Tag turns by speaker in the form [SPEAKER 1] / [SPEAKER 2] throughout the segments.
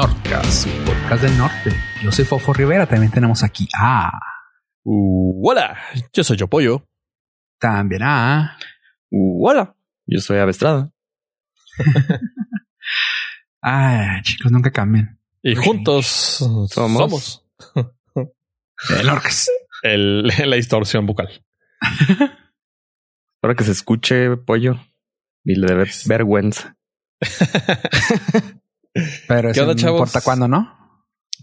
[SPEAKER 1] Nordcast, podcast del norte. Yo soy Fofo Rivera, también tenemos aquí a...
[SPEAKER 2] Uh, hola, yo soy Yo Pollo.
[SPEAKER 1] También a...
[SPEAKER 3] Uh, hola, yo soy Avestrada.
[SPEAKER 1] Ay, chicos, nunca cambien.
[SPEAKER 2] Y juntos
[SPEAKER 3] Somos-
[SPEAKER 2] somos,
[SPEAKER 1] El Nordcast.
[SPEAKER 2] el- la distorsión bucal.
[SPEAKER 3] Para que se escuche pollo y le debe vergüenza.
[SPEAKER 1] Pero
[SPEAKER 2] ¿Qué
[SPEAKER 1] eso no importa cuándo, ¿no?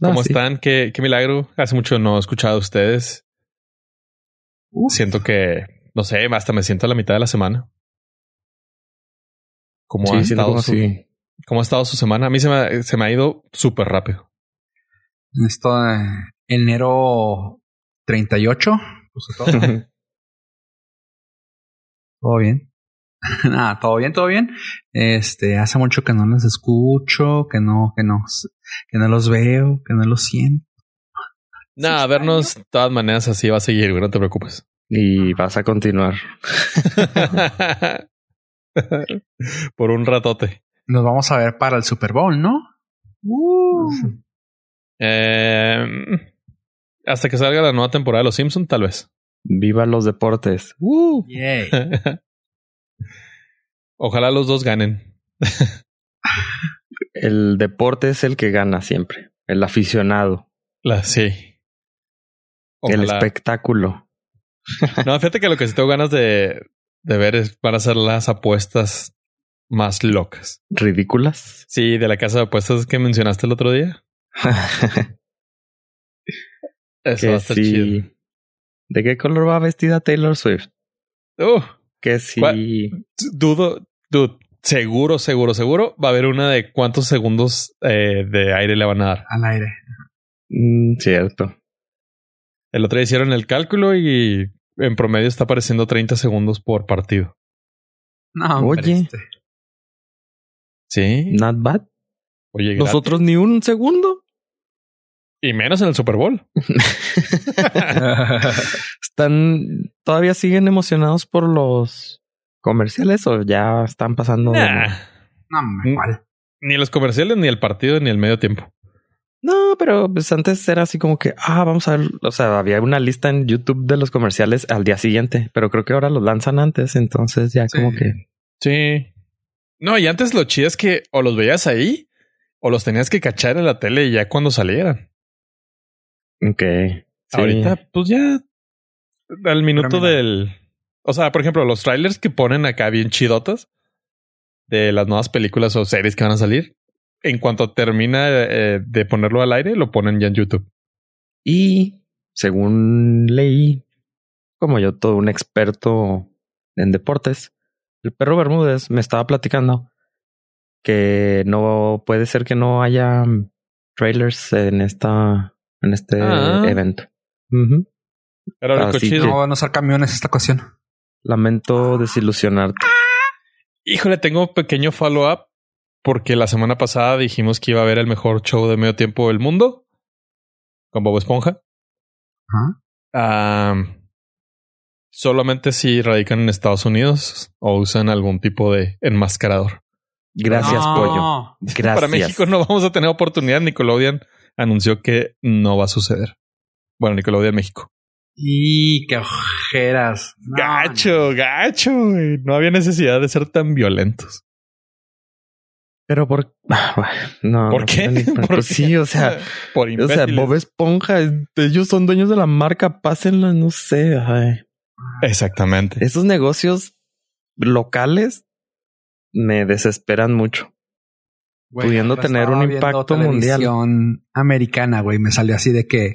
[SPEAKER 3] No,
[SPEAKER 2] ¿Cómo
[SPEAKER 3] sí.
[SPEAKER 2] están? ¿Qué, qué milagro. Hace mucho no he escuchado a ustedes.
[SPEAKER 1] Uf.
[SPEAKER 2] Siento que, no sé, hasta me siento a la mitad de la semana. ¿Cómo,
[SPEAKER 3] Sí,
[SPEAKER 2] ha, estado
[SPEAKER 3] como
[SPEAKER 2] su, ¿Cómo ha estado su semana? A mí se me, se me ha ido súper rápido.
[SPEAKER 1] Esto de enero 38. Puso todo. todo bien. Nada, todo bien, todo bien. Este, hace mucho que no los escucho, que no, que no, que no los veo, que no los siento.
[SPEAKER 2] Nada, a vernos de todas maneras así va a seguir, güey, no te preocupes.
[SPEAKER 3] Y vas a continuar.
[SPEAKER 2] Por un ratote.
[SPEAKER 1] Nos vamos a ver para el Super Bowl, ¿no?
[SPEAKER 2] Eh, hasta que salga la nueva temporada de Los Simpson, tal vez.
[SPEAKER 3] Viva los deportes.
[SPEAKER 1] Yay.
[SPEAKER 2] Ojalá los dos ganen.
[SPEAKER 3] El deporte es el que gana siempre. El aficionado.
[SPEAKER 2] La, sí.
[SPEAKER 3] El espectáculo.
[SPEAKER 2] No, fíjate que lo que sí tengo ganas de, de ver es para hacer las apuestas más locas.
[SPEAKER 3] Ridículas.
[SPEAKER 2] Sí, de la casa de apuestas que mencionaste el otro día. Eso va a estar chido.
[SPEAKER 3] ¿De qué color va vestida Taylor Swift?
[SPEAKER 2] Uh,
[SPEAKER 3] Que
[SPEAKER 2] dudo, dude, seguro, seguro, seguro va a haber una de cuántos segundos eh, de aire le van a dar.
[SPEAKER 1] Al aire.
[SPEAKER 3] Mm, cierto.
[SPEAKER 2] El otro día hicieron el cálculo y en promedio está apareciendo 30 segundos por partido.
[SPEAKER 1] No, hombre,
[SPEAKER 3] Oye.
[SPEAKER 1] este.
[SPEAKER 2] Sí.
[SPEAKER 3] Not bad.
[SPEAKER 2] Oye, gratis.
[SPEAKER 3] Nosotros ni un segundo.
[SPEAKER 2] Y menos en el Super Bowl.
[SPEAKER 3] ¿Están todavía siguen emocionados por los comerciales o ya están pasando?
[SPEAKER 2] Nah,
[SPEAKER 1] no, hombre, ¿cuál?
[SPEAKER 2] ni los comerciales, ni el partido, ni el medio tiempo.
[SPEAKER 3] No, pero pues antes era así como que, ah, vamos a ver, o sea, había una lista en YouTube de los comerciales al día siguiente, pero creo que ahora los lanzan antes, entonces ya
[SPEAKER 1] Sí.
[SPEAKER 3] como que
[SPEAKER 2] Sí. No, y antes lo chido es que o los veías ahí o los tenías que cachar en la tele ya cuando salieran.
[SPEAKER 3] Ok. Sí.
[SPEAKER 2] Ahorita, pues ya al minuto del. O sea, por ejemplo, los trailers que ponen acá bien chidotas de las nuevas películas o series que van a salir. En cuanto termina eh, de ponerlo al aire, lo ponen ya en YouTube.
[SPEAKER 3] Y según leí, como yo todo un experto en deportes, el perro Bermúdez me estaba platicando que no puede ser que no haya trailers en esta en este
[SPEAKER 2] Ah.
[SPEAKER 3] evento. Ujú.
[SPEAKER 2] Pero lo
[SPEAKER 3] Así que-
[SPEAKER 1] No van a usar camiones esta ocasión.
[SPEAKER 3] Lamento desilusionarte.
[SPEAKER 2] Híjole, tengo un pequeño follow-up porque la semana pasada dijimos que iba a haber el mejor show de medio tiempo del mundo con Bob Esponja. Ah, solamente si radican en Estados Unidos o usan algún tipo de enmascarador.
[SPEAKER 3] Gracias,
[SPEAKER 1] No.
[SPEAKER 3] pollo. Gracias.
[SPEAKER 2] Para México no vamos a tener oportunidad. Nickelodeon anunció que no va a suceder. Bueno, Nickelodeon México.
[SPEAKER 1] Y qué ojeras. No,
[SPEAKER 2] Gacho, gacho. güey. No había necesidad de ser tan violentos.
[SPEAKER 3] Pero por ah, no,
[SPEAKER 2] ¿Por
[SPEAKER 3] no,
[SPEAKER 2] qué?
[SPEAKER 3] ni-
[SPEAKER 2] ¿Por
[SPEAKER 3] pues
[SPEAKER 2] qué?
[SPEAKER 3] sí, o sea,
[SPEAKER 2] por
[SPEAKER 3] o sea. Bob Esponja, ellos son dueños de la marca, pásenla, no sé. ay.
[SPEAKER 2] Exactamente.
[SPEAKER 3] Esos negocios locales me desesperan mucho.
[SPEAKER 1] Güey,
[SPEAKER 3] pudiendo tener un impacto mundial.
[SPEAKER 1] americana, güey, me salió así de que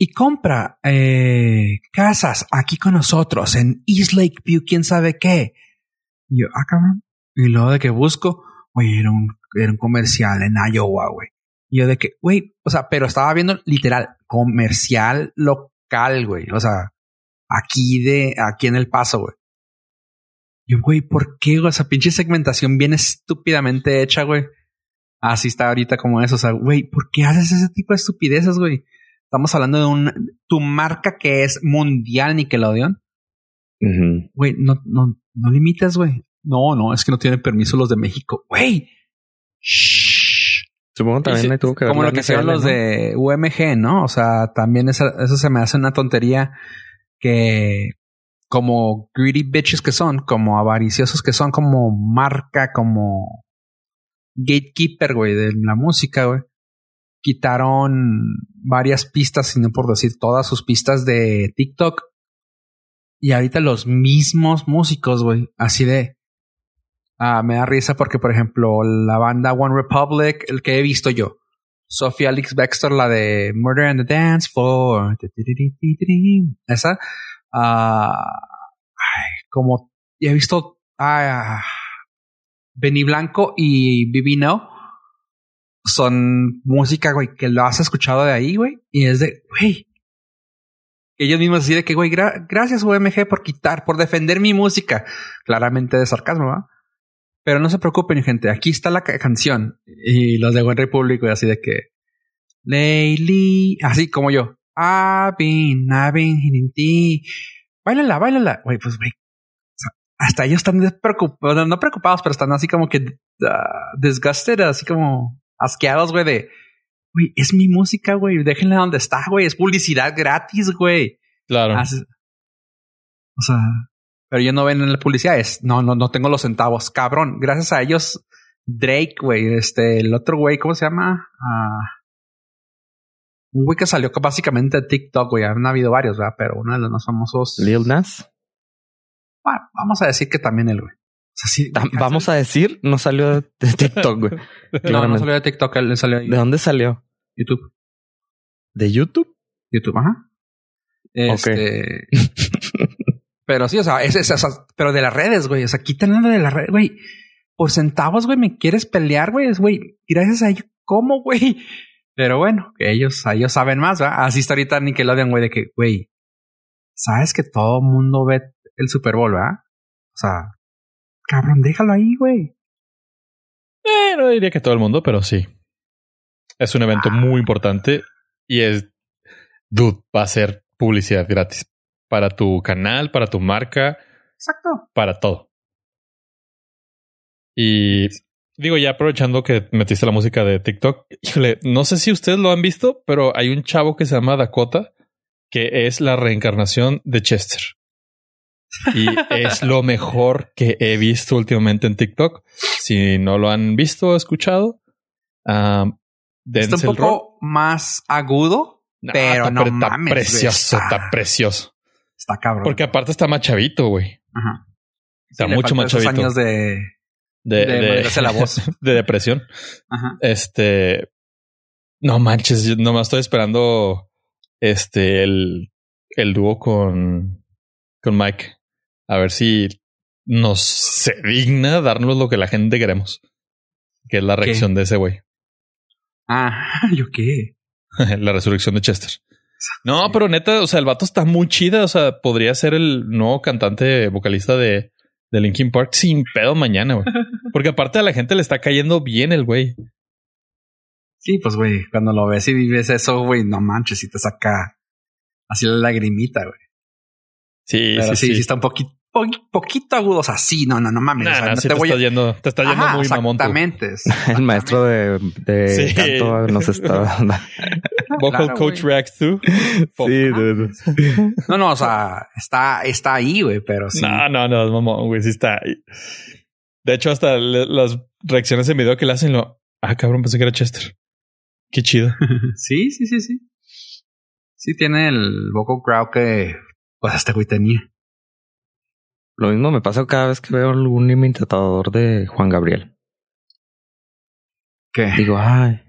[SPEAKER 1] y compra eh, casas aquí con nosotros en East Lakeview, quién sabe qué. Y yo, ah, cabrón. Y luego de que busco, güey, era un, era un comercial en Iowa, güey. Y yo de que, güey, o sea, pero estaba viendo literal comercial local, güey. O sea, aquí de, aquí en El Paso, güey. Yo, güey, ¿por qué? güey? Esa pinche segmentación bien estúpidamente hecha, güey. Así está ahorita como eso. O sea, güey, ¿por qué haces ese tipo de estupideces, güey? Estamos hablando de un... Tu marca que es mundial Nickelodeon. Güey, no, no, no limites, güey. No, no, es que no tienen permiso los de México. Güey.
[SPEAKER 3] Supongo también me tuvo que ver
[SPEAKER 1] Como lo que hicieron los
[SPEAKER 3] ¿no?
[SPEAKER 1] de UMG, ¿no? O sea, también esa- eso se me hace una tontería que como greedy bitches que son, como avariciosos que son, como marca, como gatekeeper, güey, de la música, güey. Quitaron varias pistas, si no por decir todas sus pistas de TikTok. Y ahorita los mismos músicos, güey, así de... Ah, me da risa porque, por ejemplo, la banda One Republic, el que he visto yo, Sophie Alex Baxter, la de Murder and the Dance Floor, esa, ah, ay, como he visto ah, Benny Blanco y Bibi No, son música, güey, que lo has escuchado de ahí, güey, y es de, güey, ellos mismos así de que, güey, gra- gracias UMG por quitar, por defender mi música, claramente de sarcasmo, ¿va? Pero no se preocupen, gente. Aquí está la ca- canción. Y los de Buen Republic, güey, así de que. Lately. Así como yo. Been hitting thee. Báilala, báilala. Güey, pues, güey. hasta ellos están preocupados, no preocupados, pero están así como que ah, disgusted, así como asqueados, güey, de. Güey, es mi música, güey. Déjenla donde está, güey. Es publicidad gratis, güey.
[SPEAKER 2] Claro.
[SPEAKER 1] Así- o sea, pero yo no ven en la publicidad. Es no, no, no tengo los centavos, cabrón. Gracias a ellos, Drake, güey, este, el otro güey, ¿cómo se llama? Ah, un güey que salió básicamente de TikTok, güey. Han habido varios, ¿verdad? Pero uno de los más famosos.
[SPEAKER 3] Lil Nas.
[SPEAKER 1] Ah, vamos a decir que también el güey. O sea, sí,
[SPEAKER 3] Tam- Vamos a decir, no salió de TikTok, güey.
[SPEAKER 1] No, no salió de TikTok, él salió de
[SPEAKER 3] ¿De dónde salió?
[SPEAKER 1] YouTube.
[SPEAKER 3] ¿De YouTube?
[SPEAKER 1] YouTube, ajá. Este. pero sí, o sea, es, es- o sea, pero de las redes, güey. O sea, quítanlo de las redes, güey. Por centavos, güey, me quieres pelear, güey. Es, güey, gracias a ellos, ¿cómo, güey? Pero bueno, que ellos, ellos saben más, ¿verdad? Así está ahorita Nickelodeon, güey, de que, güey, sabes que todo mundo ve el Super Bowl, ¿verdad? O sea, cabrón, déjalo ahí, güey.
[SPEAKER 2] Eh, no diría que todo el mundo, pero sí. Es un evento
[SPEAKER 1] Ah.
[SPEAKER 2] muy importante y es, dude, va a ser publicidad gratis para tu canal, para tu marca,
[SPEAKER 1] Exacto.
[SPEAKER 2] para todo. Y digo, ya aprovechando que metiste la música de TikTok, híjole, no sé si ustedes lo han visto, pero hay un chavo que se llama Dakota, que es la reencarnación de Chester. Y es lo mejor que he visto últimamente en TikTok. Si no lo han visto o escuchado, um,
[SPEAKER 1] Está un poco más agudo,
[SPEAKER 2] No,
[SPEAKER 1] pero
[SPEAKER 2] está,
[SPEAKER 1] no
[SPEAKER 2] pre- está
[SPEAKER 1] mames, güey,
[SPEAKER 2] precioso,
[SPEAKER 1] está-
[SPEAKER 2] está precioso.
[SPEAKER 1] está cabrón.
[SPEAKER 2] Porque aparte está más chavito, güey.
[SPEAKER 1] Ajá.
[SPEAKER 2] Está
[SPEAKER 1] Sí,
[SPEAKER 2] mucho más chavito.
[SPEAKER 1] años de,
[SPEAKER 2] de,
[SPEAKER 1] de, la voz.
[SPEAKER 2] de depresión.
[SPEAKER 1] Ajá.
[SPEAKER 2] Este, no manches, yo nomás estoy esperando este el, el dúo con, con Mike. A ver si nos se digna darnos lo que la gente queremos. Que es la
[SPEAKER 1] ¿Qué?
[SPEAKER 2] reacción de ese güey.
[SPEAKER 1] Ah, ¿yo qué?
[SPEAKER 2] la resurrección de Chester. No, pero neta, o sea, el vato está muy chida. O sea, podría ser el nuevo cantante vocalista de, de Linkin Park sin pedo mañana, güey. Porque aparte a la gente le está cayendo bien el güey.
[SPEAKER 1] Sí, pues, güey, cuando lo ves y vives eso, güey, no manches, y te saca así la lagrimita, güey.
[SPEAKER 2] Sí,
[SPEAKER 1] Pero
[SPEAKER 2] sí,
[SPEAKER 1] sí, sí,
[SPEAKER 2] sí.
[SPEAKER 1] está un poquito, poquito agudo. O sea, sí, no, no, no mames.
[SPEAKER 2] Nah,
[SPEAKER 1] o sea,
[SPEAKER 2] nah,
[SPEAKER 1] no
[SPEAKER 2] sí
[SPEAKER 1] te
[SPEAKER 2] te,
[SPEAKER 1] voy a...
[SPEAKER 2] estás yendo, te estás yendo
[SPEAKER 1] Ajá,
[SPEAKER 2] muy mamón
[SPEAKER 1] exactamente.
[SPEAKER 3] El maestro de, de
[SPEAKER 2] Sí.
[SPEAKER 3] canto nos está
[SPEAKER 2] Vocal
[SPEAKER 1] Claro,
[SPEAKER 2] Coach
[SPEAKER 1] güey.
[SPEAKER 2] Reacts 2.
[SPEAKER 3] Sí, dude.
[SPEAKER 1] No, no, o sea, está, está ahí, güey, pero sí.
[SPEAKER 2] No, no, no, es mamón, güey. Sí está ahí. De hecho, hasta le- las reacciones en video que le hacen lo. Ah, cabrón, pensé que era Chester. Qué chido.
[SPEAKER 1] sí, sí, sí, sí. Sí tiene el vocal crowd que pues este güey tenía.
[SPEAKER 3] Lo mismo me pasa cada vez que veo algún imitador de Juan Gabriel.
[SPEAKER 1] Que
[SPEAKER 3] Digo, ay,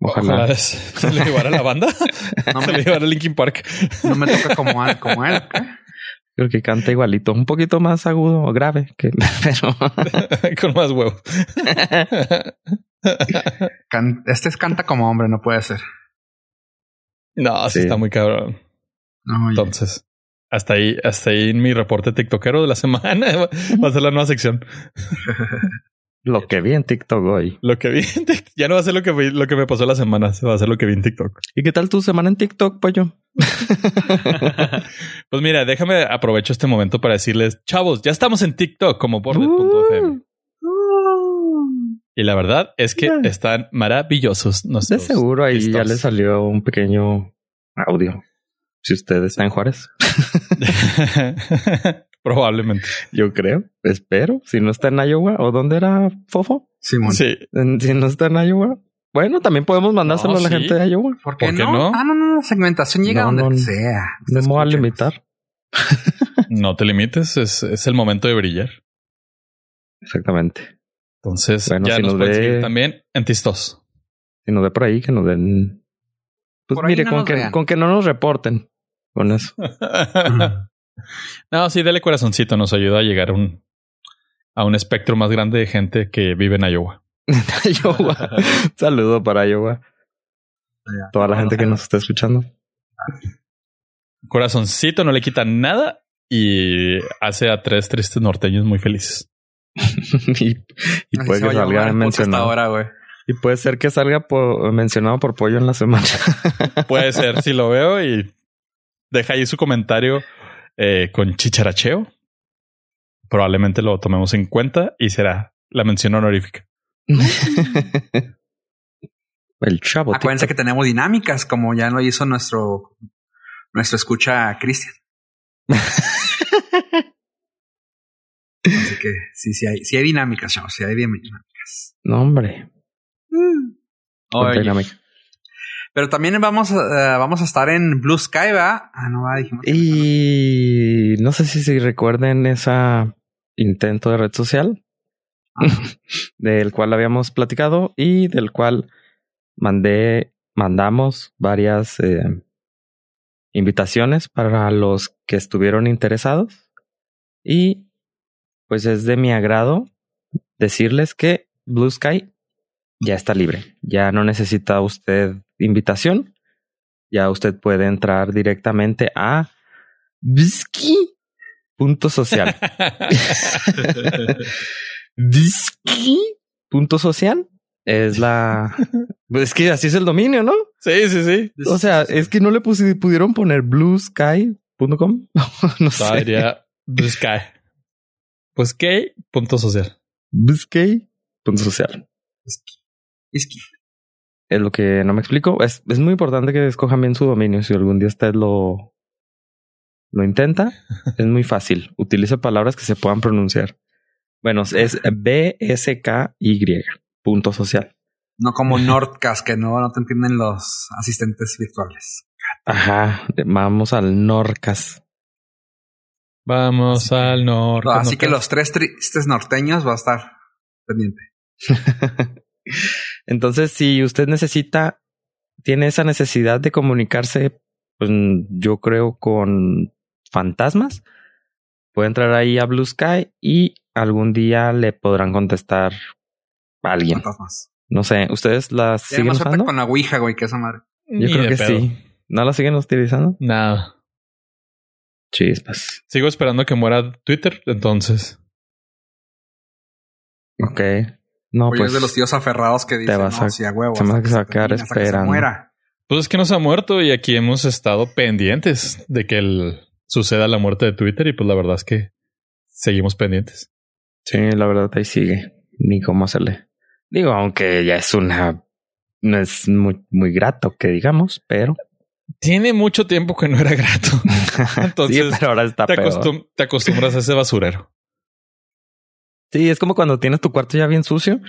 [SPEAKER 2] Ojalá,
[SPEAKER 3] ojalá.
[SPEAKER 2] es- se le llevara a la banda.
[SPEAKER 1] no
[SPEAKER 2] se le
[SPEAKER 1] me,
[SPEAKER 2] llevara a Linkin Park.
[SPEAKER 1] no me toca como, él- como él. ¿qué?
[SPEAKER 3] Creo que canta igualito, un poquito más agudo o grave, que, pero
[SPEAKER 2] Con más huevo.
[SPEAKER 1] Can- este es canta como hombre, no puede ser.
[SPEAKER 2] no, sí
[SPEAKER 3] Sí.
[SPEAKER 2] está muy cabrón.
[SPEAKER 1] No.
[SPEAKER 2] Entonces, hasta ahí, hasta ahí en mi reporte tiktokero de la semana. Va a ser la nueva sección.
[SPEAKER 3] lo que vi en TikTok hoy.
[SPEAKER 2] Lo que vi en Tik- ya no va a ser lo que vi- lo que me pasó la semana, se va a ser lo que vi en TikTok.
[SPEAKER 3] ¿Y qué tal tu semana en TikTok, pollo?
[SPEAKER 2] Pues mira, déjame aprovecho este momento para decirles, chavos, ya estamos en TikTok como bordet.fm. Y la verdad es que
[SPEAKER 3] Yeah.
[SPEAKER 2] están maravillosos.
[SPEAKER 3] De seguro ahí ya le salió un pequeño audio. Si usted está en Juárez,
[SPEAKER 2] Probablemente.
[SPEAKER 3] yo creo, espero. Si no está en Iowa, ¿o dónde era Fofo?
[SPEAKER 1] Simón.
[SPEAKER 2] Sí.
[SPEAKER 3] Si no está en Iowa, bueno, también podemos mandárselo
[SPEAKER 2] No,
[SPEAKER 3] a la
[SPEAKER 2] sí.
[SPEAKER 3] gente de Iowa.
[SPEAKER 1] ¿Por qué,
[SPEAKER 2] ¿Por qué
[SPEAKER 1] no?
[SPEAKER 2] no?
[SPEAKER 1] Ah, no, no, la segmentación llega
[SPEAKER 3] No,
[SPEAKER 1] donde
[SPEAKER 3] no,
[SPEAKER 1] sea.
[SPEAKER 3] No me voy a limitar.
[SPEAKER 2] No te limites. Es, es el momento de brillar.
[SPEAKER 3] Exactamente.
[SPEAKER 2] Entonces,
[SPEAKER 3] Bueno,
[SPEAKER 2] ya
[SPEAKER 3] si
[SPEAKER 2] nos,
[SPEAKER 3] nos
[SPEAKER 2] seguir también en Tistos.
[SPEAKER 3] Si nos ve por ahí, que nos den. Pues
[SPEAKER 1] Por
[SPEAKER 3] mire,
[SPEAKER 1] no
[SPEAKER 3] con, que,
[SPEAKER 1] vean.
[SPEAKER 3] con que no nos reporten. Con eso.
[SPEAKER 2] no, sí, dale corazoncito. Nos ayuda a llegar a un, a un espectro más grande de gente que vive en Iowa.
[SPEAKER 3] Iowa. Saludo para Iowa. Toda la gente que nos está escuchando.
[SPEAKER 2] Corazoncito no le quita nada y hace a tres tristes norteños muy felices.
[SPEAKER 3] y, puede que salga mencionado.
[SPEAKER 1] ahora, güey.
[SPEAKER 3] Y puede ser que salga po- mencionado por pollo en la semana.
[SPEAKER 2] Puede ser si lo veo y deja ahí su comentario eh, con chicharacheo. Probablemente lo tomemos en cuenta y será la mención honorífica.
[SPEAKER 3] El chavo.
[SPEAKER 1] Acuérdense que tenemos dinámicas, como ya lo hizo nuestro, nuestro escucha Cristian. Así que sí, sí hay, sí hay dinámicas, chavos, sí hay dinámicas.
[SPEAKER 3] No, hombre.
[SPEAKER 1] Oye,
[SPEAKER 3] Dinámica.
[SPEAKER 1] Pero también vamos, eh, vamos a estar en Blue Sky, ¿va? Ah, no, va, dijimos.
[SPEAKER 3] Y no sé si recuerden ese intento de red social del cual habíamos platicado y del cual mandé, mandamos varias eh, invitaciones para los que estuvieron interesados. Y pues es de mi agrado decirles que Blue Sky ya está libre. Ya no necesita usted invitación. Ya usted puede entrar directamente a Bisky.social. Disky.social es la. Pues es que así es el dominio, ¿no?
[SPEAKER 2] sí, sí, sí.
[SPEAKER 3] O sea, es que no le pudieron poner bluesky.com. no sé.
[SPEAKER 2] Todavía Blue Sky. Pues qué punto social.
[SPEAKER 3] Bluesky.social.
[SPEAKER 1] Es que-
[SPEAKER 3] Es lo que no me explico. Es, es muy importante que escojan bien su dominio. Si algún día usted lo, lo intenta, es muy fácil. Utilice palabras que se puedan pronunciar. Bueno, es BSKY. Punto social.
[SPEAKER 1] no como Nordcast, que no, no te entienden los asistentes virtuales.
[SPEAKER 3] Ajá. Vamos al Norcas.
[SPEAKER 2] Vamos al norte.
[SPEAKER 1] Así que los tres tristes norteños va a estar pendiente.
[SPEAKER 3] Entonces, si usted necesita, tiene esa necesidad de comunicarse, pues yo creo con fantasmas, puede entrar ahí a Blue Sky y algún día le podrán contestar a alguien.
[SPEAKER 1] Fantasmas.
[SPEAKER 3] No sé, ¿ustedes las siguen usando?
[SPEAKER 1] con la Ouija, güey, que esa madre.
[SPEAKER 3] Yo
[SPEAKER 2] Ni
[SPEAKER 3] creo que
[SPEAKER 2] pedo.
[SPEAKER 3] sí. ¿No la siguen utilizando?
[SPEAKER 2] Nada.
[SPEAKER 3] Chispas.
[SPEAKER 2] Sigo esperando que muera Twitter, entonces.
[SPEAKER 3] Ok. No,
[SPEAKER 1] Oye,
[SPEAKER 3] pues
[SPEAKER 1] es de los tíos aferrados que dicen,
[SPEAKER 3] vas
[SPEAKER 1] no,
[SPEAKER 3] a-
[SPEAKER 1] sí, a huevo.
[SPEAKER 3] se me
[SPEAKER 1] hasta
[SPEAKER 3] hace que se va a quedar
[SPEAKER 1] que
[SPEAKER 3] esperando.
[SPEAKER 2] Pues es que no se ha muerto y aquí hemos estado pendientes de que el- suceda la muerte de Twitter y pues la verdad es que seguimos pendientes.
[SPEAKER 3] sí, la verdad ahí sigue. Ni cómo hacerle. Digo, aunque ya es una... No es muy, muy grato que digamos, pero...
[SPEAKER 2] Tiene mucho tiempo que no era grato. Entonces,
[SPEAKER 3] sí, pero ahora está
[SPEAKER 2] te,
[SPEAKER 3] peor.
[SPEAKER 2] acostum- te acostumbras a ese basurero.
[SPEAKER 3] Sí, es como cuando tienes tu cuarto ya bien sucio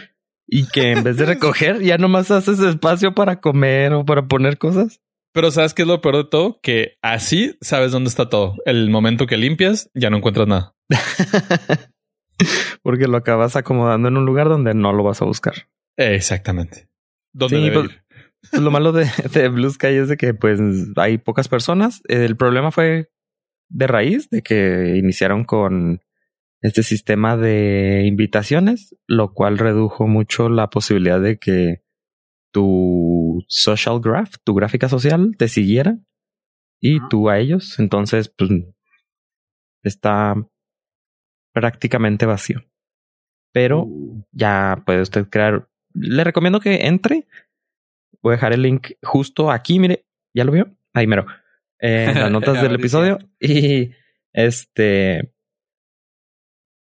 [SPEAKER 3] y que en vez de recoger ya nomás haces espacio para comer o para poner cosas.
[SPEAKER 2] Pero ¿sabes qué es lo peor de todo? Que así sabes dónde está todo. El momento que limpias, ya no encuentras nada.
[SPEAKER 3] Porque lo acabas acomodando en un lugar donde no lo vas a buscar.
[SPEAKER 2] Exactamente. ¿Dónde
[SPEAKER 3] Sí, pues-? Pues lo malo de, de Blue Sky es de que pues hay pocas personas. El problema fue de raíz de que iniciaron con este sistema de invitaciones, lo cual redujo mucho la posibilidad de que tu social graph, tu gráfica social, te siguiera y tú a ellos. Entonces, pues está prácticamente vacío. Pero ya puede usted crear. Le recomiendo que entre. Voy a dejar el link justo aquí. Mire, ya lo vio. Ahí mero. En las notas del
[SPEAKER 1] Ahorita.
[SPEAKER 3] episodio. Y este.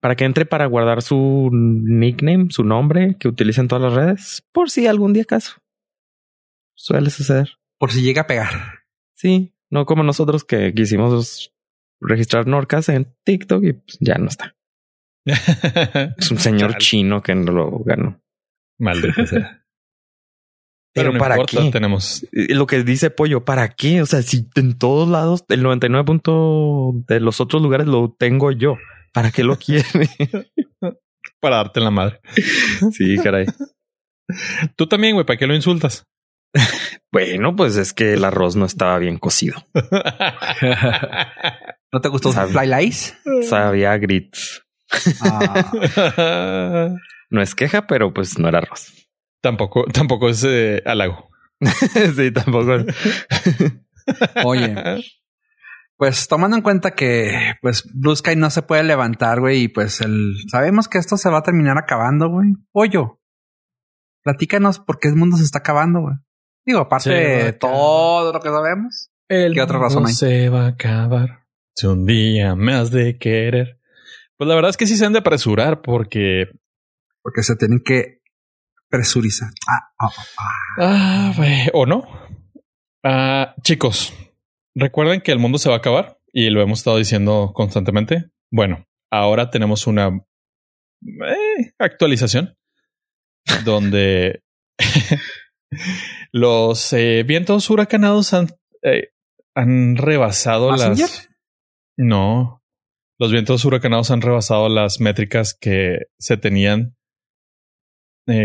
[SPEAKER 3] Para que entre para guardar su nickname, su nombre que utiliza en todas las redes, por si algún día acaso. Suele suceder.
[SPEAKER 1] Por si llega a pegar.
[SPEAKER 3] Sí, no como nosotros que quisimos registrar Norcas en TikTok y pues ya no está. es un señor
[SPEAKER 2] Chale.
[SPEAKER 3] chino que no lo ganó.
[SPEAKER 2] Maldita sea.
[SPEAKER 3] Pero,
[SPEAKER 2] Pero no
[SPEAKER 3] para
[SPEAKER 2] importa,
[SPEAKER 3] qué?
[SPEAKER 2] tenemos.
[SPEAKER 3] Lo que dice Pollo, ¿para qué? O sea, si en todos lados, el 99 punto de los otros lugares lo tengo yo. ¿Para qué lo quiere?
[SPEAKER 2] Para darte la madre.
[SPEAKER 3] sí, caray.
[SPEAKER 2] Tú también, güey, ¿para qué lo insultas?
[SPEAKER 3] Bueno, pues es que el arroz no estaba bien cocido.
[SPEAKER 1] ¿No te gustó
[SPEAKER 3] Sabe.
[SPEAKER 1] Fly Lice?
[SPEAKER 3] Sabía grits.
[SPEAKER 1] Ah,
[SPEAKER 3] No es queja, pero pues no era arroz.
[SPEAKER 2] tampoco, tampoco es eh, halago.
[SPEAKER 3] sí, tampoco.
[SPEAKER 1] oye, pues tomando en cuenta que pues Blue Sky no se puede levantar, güey, y pues el sabemos que esto se va a terminar acabando, güey. Pollo, platícanos por qué el mundo se está acabando, güey. Digo, aparte de
[SPEAKER 2] acabar.
[SPEAKER 1] todo lo que sabemos.
[SPEAKER 2] El
[SPEAKER 1] ¿Qué otra razón
[SPEAKER 2] mundo
[SPEAKER 1] hay?
[SPEAKER 2] se va a acabar. Si un día me has de querer. Pues la verdad es que sí se han de apresurar porque.
[SPEAKER 1] Porque se tienen que presurizar. Ah, ah, ah.
[SPEAKER 2] Ah, güey, o no. Ah, chicos, recuerden que el mundo se va a acabar y lo hemos estado diciendo constantemente. Bueno, ahora tenemos una eh, actualización donde los eh, vientos huracanados han, eh, han rebasado las. No, los vientos huracanados han rebasado las métricas que se tenían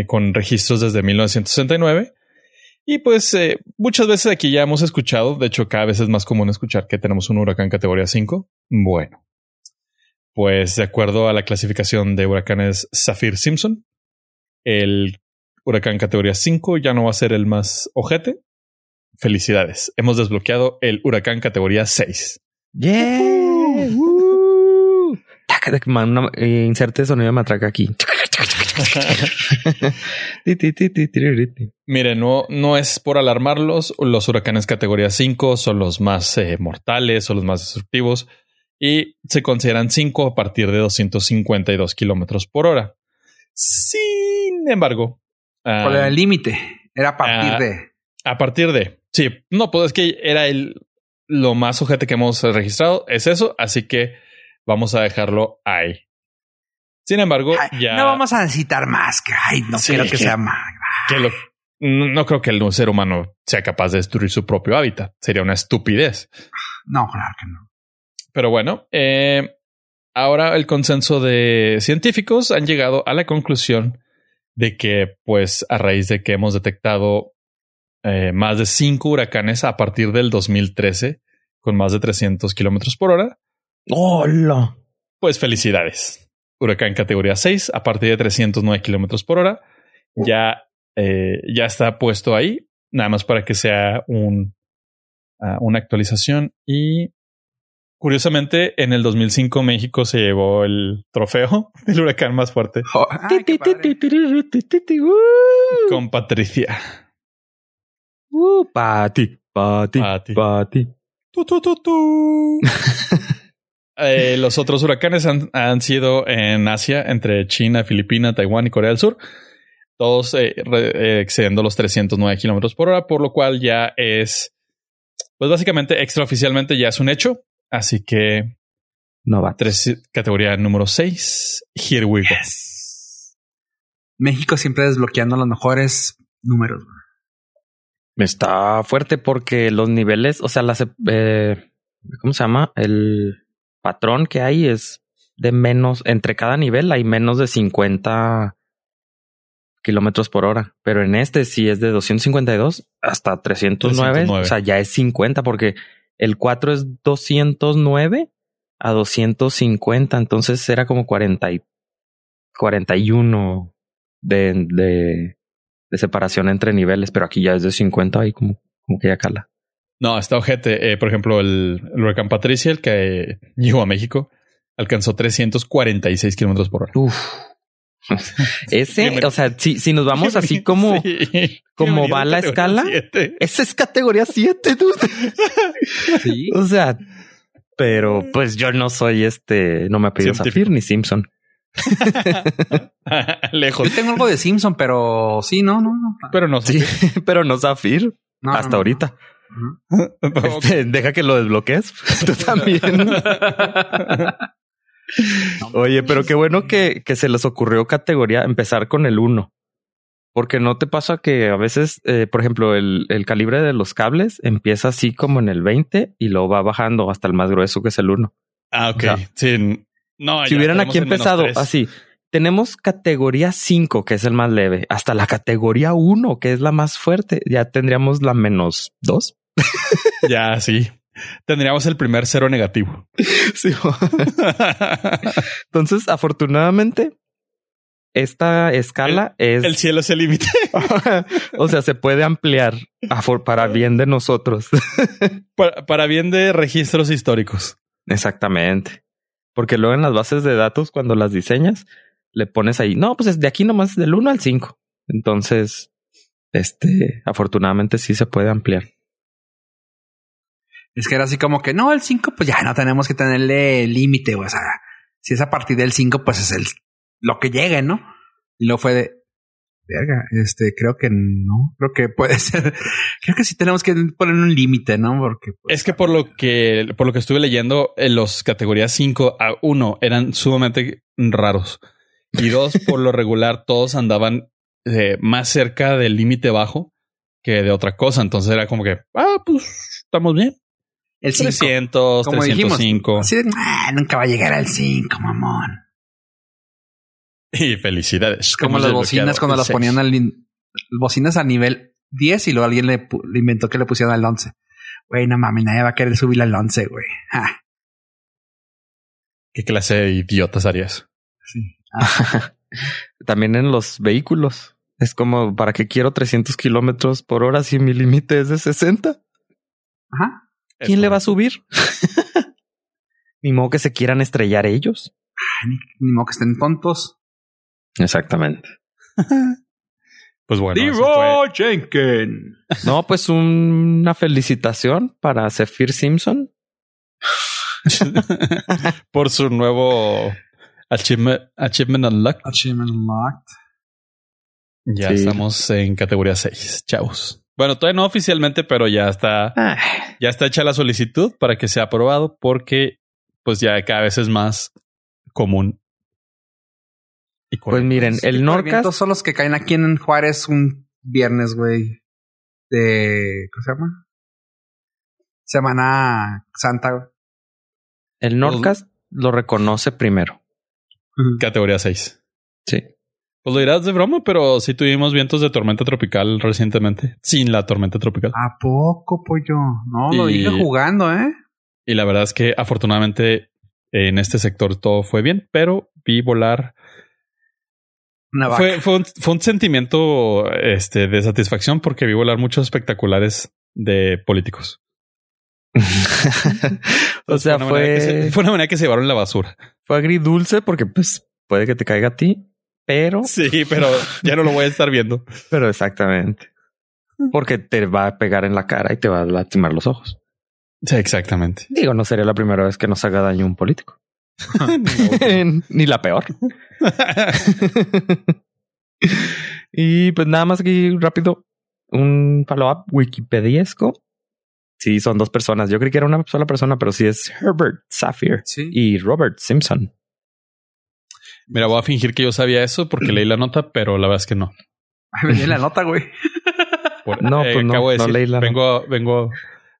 [SPEAKER 2] con registros desde 1969. Y pues eh, muchas veces aquí ya hemos escuchado, de hecho cada vez es más común escuchar que tenemos un huracán categoría 5. Bueno, pues de acuerdo a la clasificación de huracanes Zafir Simpson, el huracán categoría 5 ya no va a ser el más ojete. Felicidades, hemos desbloqueado el huracán categoría 6.
[SPEAKER 3] Yeah. Eh, inserte sonido de matraca aquí.
[SPEAKER 2] Mire, no, no es por alarmarlos. Los huracanes categoría 5 son los más eh, mortales o los más destructivos y se consideran 5 a partir de 252 kilómetros por hora. Sin embargo, ah,
[SPEAKER 1] ¿Cuál era el límite? Era a partir
[SPEAKER 2] Ah.
[SPEAKER 1] de.
[SPEAKER 2] a partir de sí, no, pues es que era el lo más ojete que hemos registrado. Es eso, así que vamos a dejarlo ahí. Sin embargo,
[SPEAKER 1] Ay,
[SPEAKER 2] ya
[SPEAKER 1] No vamos a necesitar más. Que, ay, no
[SPEAKER 2] Sí,
[SPEAKER 1] quiero que
[SPEAKER 2] que-
[SPEAKER 1] sea más.
[SPEAKER 2] que lo- no, no creo que el ser humano sea capaz de destruir su propio hábitat. Sería una estupidez.
[SPEAKER 1] No, claro que no.
[SPEAKER 2] Pero bueno, eh, ahora el consenso de científicos han llegado a la conclusión de que, pues, a raíz de que hemos detectado eh, más de cinco huracanes a partir del 2013 con más de 300 kilómetros por hora,
[SPEAKER 3] Hola.
[SPEAKER 2] pues felicidades. Huracán categoría 6 a partir de 309 kilómetros por hora ya, eh, ya está puesto ahí, nada más para que sea un, ah, una actualización. Y curiosamente, en el 2005 México se llevó el trofeo del huracán más fuerte
[SPEAKER 1] Oh, ay,
[SPEAKER 2] con Patricia.
[SPEAKER 3] Uh, Pati, Pati,
[SPEAKER 2] Pati.
[SPEAKER 3] Pati.
[SPEAKER 2] Tu, tu, tu, tu. Eh, los otros huracanes han, han sido en Asia, entre China, Filipina, Taiwán y Corea del Sur, todos eh, re- eh, excediendo los 309 kilómetros por hora, por lo cual ya es, pues básicamente extraoficialmente ya es un hecho. Así que
[SPEAKER 3] No va.
[SPEAKER 2] tres, categoría número 6, here we go.
[SPEAKER 1] Yes. México siempre desbloqueando los mejores números.
[SPEAKER 3] Está fuerte porque los niveles, o sea, las, eh, ¿cómo se llama? El patrón que hay es de menos, entre cada nivel hay menos de 50 kilómetros por hora, pero en este sí es de 252 hasta 309,
[SPEAKER 2] 309.
[SPEAKER 3] o sea, ya es 50 porque el 4 es 209 a 250, entonces era como 40 y 41 de, de, de separación entre niveles, pero aquí ya es de 50 ahí como, como que ya cala.
[SPEAKER 2] No, está ojete. Eh, por ejemplo, el, el huracán Patricia, el que eh, llegó a México, alcanzó 346 kilómetros por hora.
[SPEAKER 3] Uf. Ese, o sea, si, si nos vamos así como,
[SPEAKER 2] Sí.
[SPEAKER 3] como va la escala.
[SPEAKER 2] siete.
[SPEAKER 3] esa es categoría 7, dude.
[SPEAKER 1] Sí.
[SPEAKER 3] O sea, pero pues yo no soy este, no me apellido
[SPEAKER 2] Científico.
[SPEAKER 3] Zafir ni Simpson.
[SPEAKER 2] Lejos.
[SPEAKER 1] Yo tengo algo de Simpson, pero sí, no, no, no.
[SPEAKER 2] Pero no
[SPEAKER 3] Sí, pero no Zafir
[SPEAKER 1] No,
[SPEAKER 3] hasta
[SPEAKER 1] no, no.
[SPEAKER 3] ahorita. Este, deja que lo desbloquees. Tú también. Oye, pero qué bueno que, que se les ocurrió categoría empezar con el 1. Porque no te pasa que a veces, eh, por ejemplo, el, el calibre de los cables empieza así como en el 20 y luego va bajando hasta el más grueso que es el 1.
[SPEAKER 2] Ah, ok. Sí. No,
[SPEAKER 3] si hubieran aquí empezado así, tenemos categoría 5, que es el más leve, hasta la categoría 1, que es la más fuerte. Ya tendríamos la menos 2.
[SPEAKER 2] Ya, sí. Tendríamos el primer cero negativo.
[SPEAKER 3] Sí. Entonces, afortunadamente, esta escala es
[SPEAKER 2] el cielo es el límite.
[SPEAKER 3] o sea, se puede ampliar para bien de nosotros.
[SPEAKER 2] para, para bien de registros históricos.
[SPEAKER 3] Exactamente. Porque luego en las bases de datos, cuando las diseñas, le pones ahí, no, pues es de aquí nomás del 1 al 5. Entonces, este, afortunadamente sí se puede ampliar.
[SPEAKER 1] Es que era así como que no, el 5, pues ya no tenemos que tenerle límite. O sea, si es a partir del 5, pues es el lo que llegue, ¿no? Y luego fue de verga. Este creo que no, creo que puede ser. Creo que sí tenemos que poner un límite, ¿no? Porque pues,
[SPEAKER 2] Es que por lo que, por lo que estuve leyendo, en los categorías 5 a 1 eran sumamente raros. Y dos, por lo regular, todos andaban eh, más cerca del límite bajo que de otra cosa. Entonces era como que, ah, pues estamos bien.
[SPEAKER 1] El 5.
[SPEAKER 2] 300,
[SPEAKER 1] Como dijimos,
[SPEAKER 2] 305.
[SPEAKER 1] así de, "Ah, nunca va a llegar al 5, mamón.
[SPEAKER 2] Y felicidades.
[SPEAKER 1] Es como las bocinas cuando las ponían al in- bocinas a nivel 10 y luego alguien le, le inventó que le pusieran al 11. Güey, no mames, nadie va a querer subir al 11, güey. Ah,
[SPEAKER 2] ¿Qué clase de idiotas harías?
[SPEAKER 1] sí.
[SPEAKER 3] También en los vehículos. Es como, ¿para qué quiero 300 kilómetros por hora si mi límite es de 60?
[SPEAKER 1] Ajá.
[SPEAKER 3] ¿Quién le va a subir? Ni modo que se quieran estrellar ellos.
[SPEAKER 1] Ay, Ni, ni modo que estén tontos.
[SPEAKER 3] Exactamente.
[SPEAKER 2] Pues bueno, fue-
[SPEAKER 1] Jenkins.
[SPEAKER 3] No, pues una felicitación para Zephyr Simpson.
[SPEAKER 2] por su nuevo achievement, achievement unlocked.
[SPEAKER 1] Achievement unlocked.
[SPEAKER 2] Ya
[SPEAKER 3] Sí.
[SPEAKER 2] estamos en categoría 6, chavos. Bueno, todavía no oficialmente, pero ya está,
[SPEAKER 3] Ah,
[SPEAKER 2] ya está hecha la solicitud para que sea aprobado porque pues ya cada vez es más común. Y
[SPEAKER 3] Pues miren, el Norcas,
[SPEAKER 1] son los que caen aquí en Juárez un viernes, güey. De. ¿Cómo se llama? Semana Santa, güey.
[SPEAKER 3] el Norcas lo reconoce primero.
[SPEAKER 2] categoría 6.
[SPEAKER 3] Sí.
[SPEAKER 2] Pues lo dirás de broma, pero sí tuvimos vientos de tormenta tropical recientemente, sin la tormenta tropical.
[SPEAKER 1] ¿A poco, pollo? No, lo dije jugando, ¿eh?
[SPEAKER 2] Y la verdad es que afortunadamente en este sector todo fue bien, pero vi volar.
[SPEAKER 1] Una vaca.
[SPEAKER 2] Fue, fue, un, fue un sentimiento este, de satisfacción porque vi volar muchos espectaculares de políticos.
[SPEAKER 3] o sea,
[SPEAKER 2] una
[SPEAKER 3] fue,
[SPEAKER 2] se- fue una manera que se llevaron la basura.
[SPEAKER 3] fue agridulce porque pues puede que te caiga a ti, pero,
[SPEAKER 2] Sí, pero ya no lo voy a estar viendo.
[SPEAKER 3] pero exactamente. Porque te va a pegar en la cara y te va a lastimar los ojos.
[SPEAKER 2] Sí, exactamente.
[SPEAKER 3] Digo, no sería la primera vez que nos haga daño un político. Ni la peor. y pues nada más aquí rápido, un follow-up wikipediesco. Sí, son dos personas. Yo creí que era una sola persona, pero sí es Herbert Saphir
[SPEAKER 1] Sí.
[SPEAKER 3] y Robert Simpson.
[SPEAKER 2] Mira, voy a fingir que yo sabía eso porque leí la nota, pero la verdad es que no.
[SPEAKER 1] Di la nota, güey.
[SPEAKER 2] Por-
[SPEAKER 3] No, pues no,
[SPEAKER 2] acabo de
[SPEAKER 3] no
[SPEAKER 2] decir,
[SPEAKER 3] leí la
[SPEAKER 2] vengo, vengo,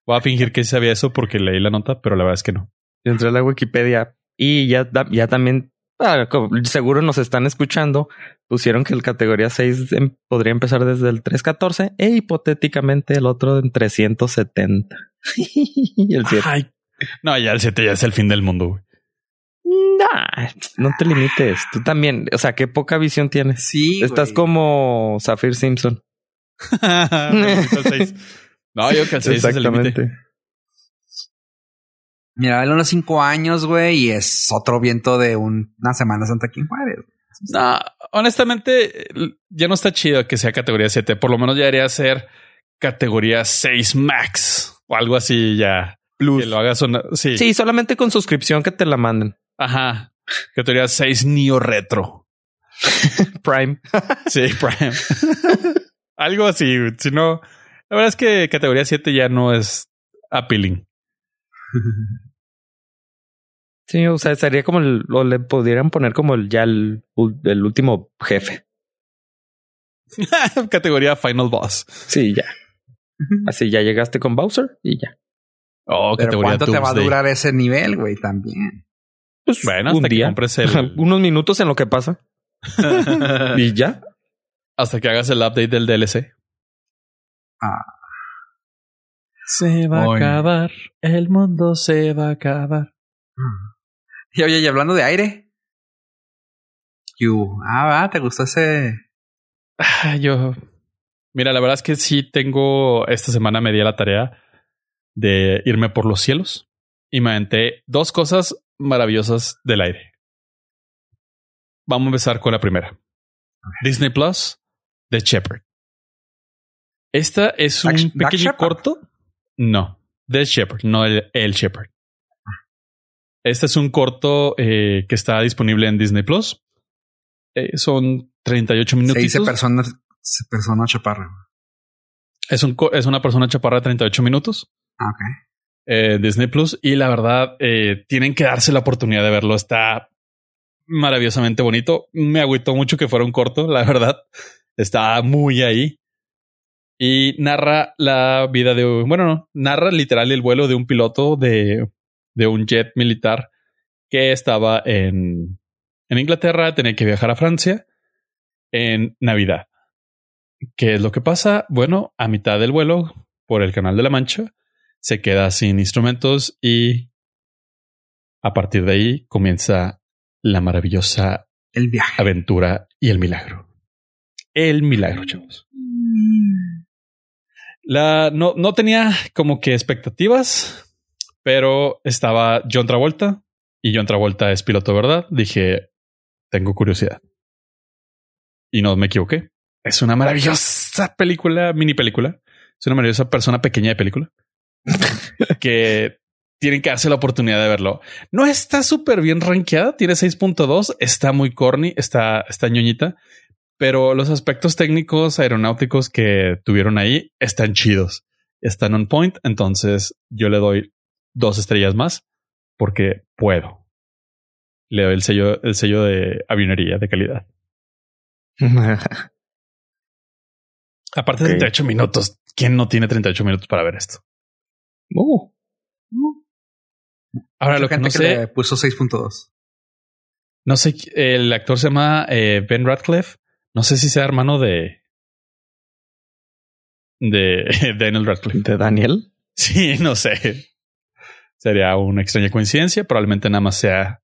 [SPEAKER 2] voy a fingir que sabía eso porque leí la nota, pero la verdad es que no.
[SPEAKER 3] Yo entré a la Wikipedia y ya, ya también, ah, seguro nos están escuchando, pusieron que el categoría 6 em- podría empezar desde el 314 e hipotéticamente el otro en 370. y el 7.
[SPEAKER 2] Ay, no, ya el 7 ya es el fin del mundo. güey.
[SPEAKER 3] Nah, no te limites. Tú también. O sea, qué poca visión tienes.
[SPEAKER 1] Sí.
[SPEAKER 3] Estás
[SPEAKER 1] güey.
[SPEAKER 3] como Zafir Simpson.
[SPEAKER 2] No, yo que el 6 es el límite.
[SPEAKER 1] Mira, dale unos cinco años, güey, y es otro viento de un- una Semana Santa aquí en Juárez.
[SPEAKER 2] No, honestamente, ya no está chido que sea categoría 7. Por lo menos ya debería ser categoría 6 max o algo así ya.
[SPEAKER 3] Plus.
[SPEAKER 2] Que lo hagas una. Sí.
[SPEAKER 3] Sí, solamente con suscripción que te la manden.
[SPEAKER 2] Ajá. Categoría 6 Neo Retro.
[SPEAKER 3] Prime.
[SPEAKER 2] Sí, Prime. Algo así. Si no, la verdad es que categoría 7 ya no es appealing.
[SPEAKER 3] Sí, o sea, sería como el, o le pudieran poner como el, ya el, el último jefe.
[SPEAKER 2] categoría Final Boss.
[SPEAKER 3] Sí, ya. Así ya llegaste con Bowser y ya.
[SPEAKER 2] Oh,
[SPEAKER 1] Pero ¿cuánto te va a durar ese nivel, güey? También.
[SPEAKER 3] Pues
[SPEAKER 2] Bueno,
[SPEAKER 3] un
[SPEAKER 2] hasta que
[SPEAKER 3] día.
[SPEAKER 2] compres el-
[SPEAKER 3] Unos minutos en lo que pasa. y ya.
[SPEAKER 2] Hasta que hagas el update del DLC.
[SPEAKER 1] Ah.
[SPEAKER 2] Se va
[SPEAKER 1] Oye.
[SPEAKER 2] a acabar. El mundo se va a acabar.
[SPEAKER 1] Y oye, y hablando de aire. You. Ah, va, ¿te gustó ese?
[SPEAKER 2] Ah, Yo. Mira, la verdad es que sí tengo. Esta semana me di a la tarea de irme por los cielos y me aventé dos cosas maravillosas del aire. Vamos a empezar con la primera. Disney Plus, The Shepherd. Esta es un pequeño corto. No, The Shepherd, no el, el Shepherd. Este es un corto eh, que está disponible en Disney Plus. Eh, son 38
[SPEAKER 1] Se
[SPEAKER 2] minutos.
[SPEAKER 1] dice persona, persona chaparra.
[SPEAKER 2] Es, un, es una persona chaparra de 38 minutos.
[SPEAKER 1] Ah, ok.
[SPEAKER 2] Eh, Disney Plus. Y la verdad, eh, tienen que darse la oportunidad de verlo. Está maravillosamente bonito. Me agüitó mucho que fuera un corto, la verdad. Está muy ahí. Y narra la vida de, bueno, no, narra literal el vuelo de un piloto de, de un jet militar que estaba en, en Inglaterra, tenía que viajar a Francia en Navidad. ¿Qué es lo que pasa? Bueno, a mitad del vuelo, por el Canal de la Mancha, se queda sin instrumentos y a partir de ahí comienza la maravillosa
[SPEAKER 1] El viaje.
[SPEAKER 2] aventura y el milagro. El milagro, chavos. La, no, no tenía como que expectativas, pero estaba John Travolta y John Travolta es piloto, ¿verdad? Dije, tengo curiosidad. Y no me equivoqué. Es una maravillosa película, mini película. Es una maravillosa persona pequeña de película que tienen que darse la oportunidad de verlo. No está súper bien rankeada, tiene 6.2, está muy corny, está, está ñoñita, pero los aspectos técnicos aeronáuticos que tuvieron ahí están chidos, están on point. Entonces yo le doy dos estrellas más porque puedo. Le doy el sello, el sello de avionería de calidad. Aparte de
[SPEAKER 3] Ok.
[SPEAKER 2] 38 minutos, ¿quién no tiene 38 minutos para ver esto?
[SPEAKER 3] Uh,
[SPEAKER 2] Ahora
[SPEAKER 1] Mucha
[SPEAKER 2] lo que
[SPEAKER 1] gente
[SPEAKER 2] no sé,
[SPEAKER 1] le puso 6.2.
[SPEAKER 2] no sé, el actor se llama eh, Ben Radcliffe. No sé si sea hermano de de Daniel Radcliffe.
[SPEAKER 3] de Daniel.
[SPEAKER 2] Sí, no sé. Sería una extraña coincidencia. Probablemente nada más sea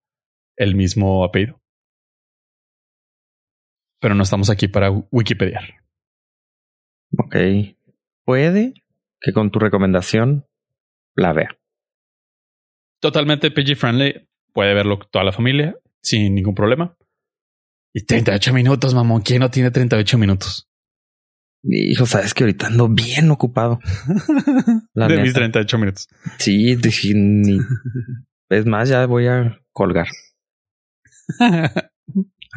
[SPEAKER 2] el mismo apellido. Pero no estamos aquí para Wikipedia.
[SPEAKER 3] Ok. Puede que con tu recomendación la vea.
[SPEAKER 2] Totalmente PG friendly. Puede verlo toda la familia sin ningún problema. Y 38 minutos, mamón. ¿Quién no tiene 38 minutos?
[SPEAKER 3] Hijo, sabes que ahorita ando bien ocupado. La
[SPEAKER 2] de
[SPEAKER 3] neta.
[SPEAKER 2] mis 38 minutos.
[SPEAKER 3] Sí, dije, ni- es más, ya voy a colgar.
[SPEAKER 1] ¿A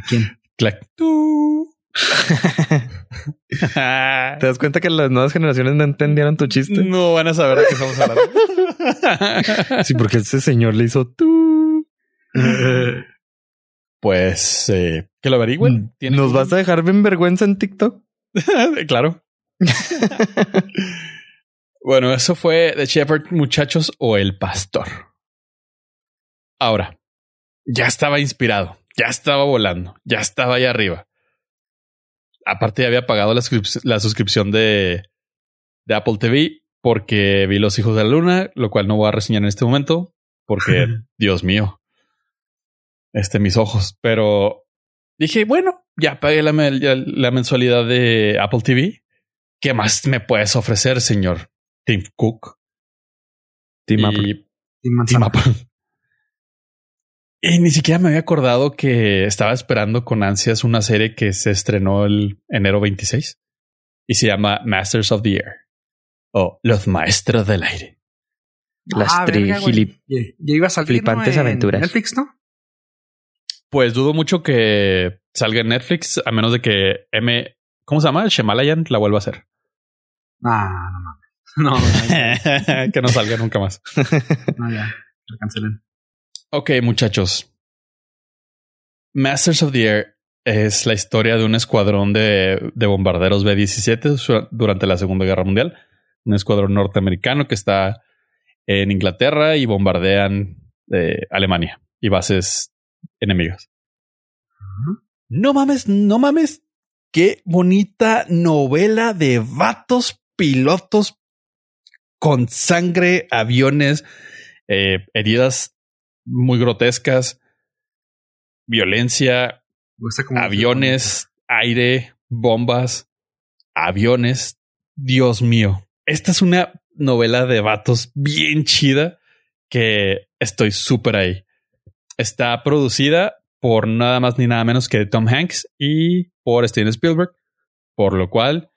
[SPEAKER 1] quién?
[SPEAKER 2] Clac. Tú.
[SPEAKER 3] ¿Te das cuenta que las nuevas generaciones no entendieron tu chiste?
[SPEAKER 2] no van a saber de qué estamos hablando.
[SPEAKER 3] Sí, porque ese señor le hizo tú.
[SPEAKER 2] pues eh, que lo averigüen. ¿Tienen
[SPEAKER 3] ¿Nos vas a dejar en vergüenza en TikTok?
[SPEAKER 2] claro. bueno, eso fue The Shepherd, muchachos, o El Pastor. Ahora, ya estaba inspirado, ya estaba volando, ya estaba ahí arriba. Aparte, ya había pagado la, suscrip- la suscripción de, de Apple TV porque vi Los Hijos de la Luna, lo cual no voy a reseñar en este momento porque, Dios mío, este, mis ojos. Pero dije, bueno, ya pagué la, mensualidad de Apple TV. ¿Qué más me puedes ofrecer, señor Tim Cook? Y,
[SPEAKER 3] Apple.
[SPEAKER 1] Tim
[SPEAKER 2] Tim. Apple. Y ni siquiera me había acordado que estaba esperando con ansias una serie que se estrenó el enero 26 y se llama Masters of the Air o Los Maestros del Aire.
[SPEAKER 3] Las
[SPEAKER 1] Ah, verga. Ya- iba a salir
[SPEAKER 3] Flipantes
[SPEAKER 1] ¿no? en
[SPEAKER 3] aventuras.
[SPEAKER 1] Netflix, ¿no?
[SPEAKER 2] Pues dudo mucho que salga en Netflix, a menos de que M. ¿Cómo se llama? Shemalayan la vuelva a hacer.
[SPEAKER 1] Ah, no mames. No, no,
[SPEAKER 2] que no salga nunca más.
[SPEAKER 1] no, ya. Lo cancelen.
[SPEAKER 2] Ok, muchachos. Masters of the Air es la historia de un escuadrón de, de bombarderos B-17 durante la Segunda Guerra Mundial. Un escuadrón norteamericano que está en Inglaterra y bombardean eh, Alemania y bases enemigas. No mames, no mames. Qué bonita novela de vatos pilotos con sangre, aviones, eh, heridas muy grotescas, violencia, aviones, aire, bombas, aviones. Dios mío. Esta es una novela de vatos bien chida que estoy súper ahí. Está producida por nada más ni nada menos que Tom Hanks y por Steven Spielberg, por lo cual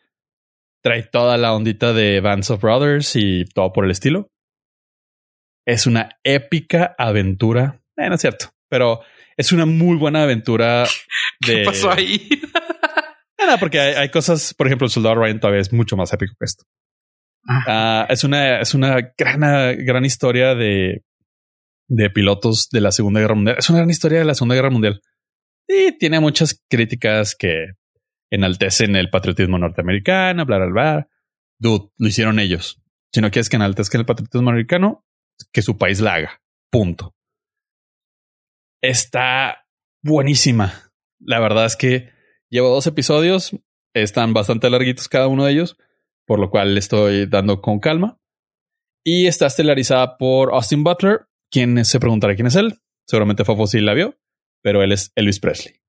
[SPEAKER 2] trae toda la ondita de Bands of Brothers y todo por el estilo. Es una épica aventura. Eh, no es cierto, pero es una muy buena aventura. De...
[SPEAKER 1] ¿Qué pasó ahí?
[SPEAKER 2] no, porque hay, cosas, por ejemplo, el Soldado Ryan todavía es mucho más épico que esto. Ah, es una, es una gran, gran historia de, de pilotos de la Segunda Guerra Mundial. Es una gran historia de la Segunda Guerra Mundial. Y tiene muchas críticas que enaltecen el patriotismo norteamericano, bla, bla, bla. Dude, lo hicieron ellos. Si no quieres que enaltezcan el patriotismo americano, que su país la haga. Punto. Está buenísima. La verdad es que llevo dos episodios. Están bastante larguitos cada uno de ellos, por lo cual le estoy dando con calma. Y está estelarizada por Austin Butler, quien se preguntará quién es él. Seguramente Fofo sí la vio, pero él es Elvis Presley.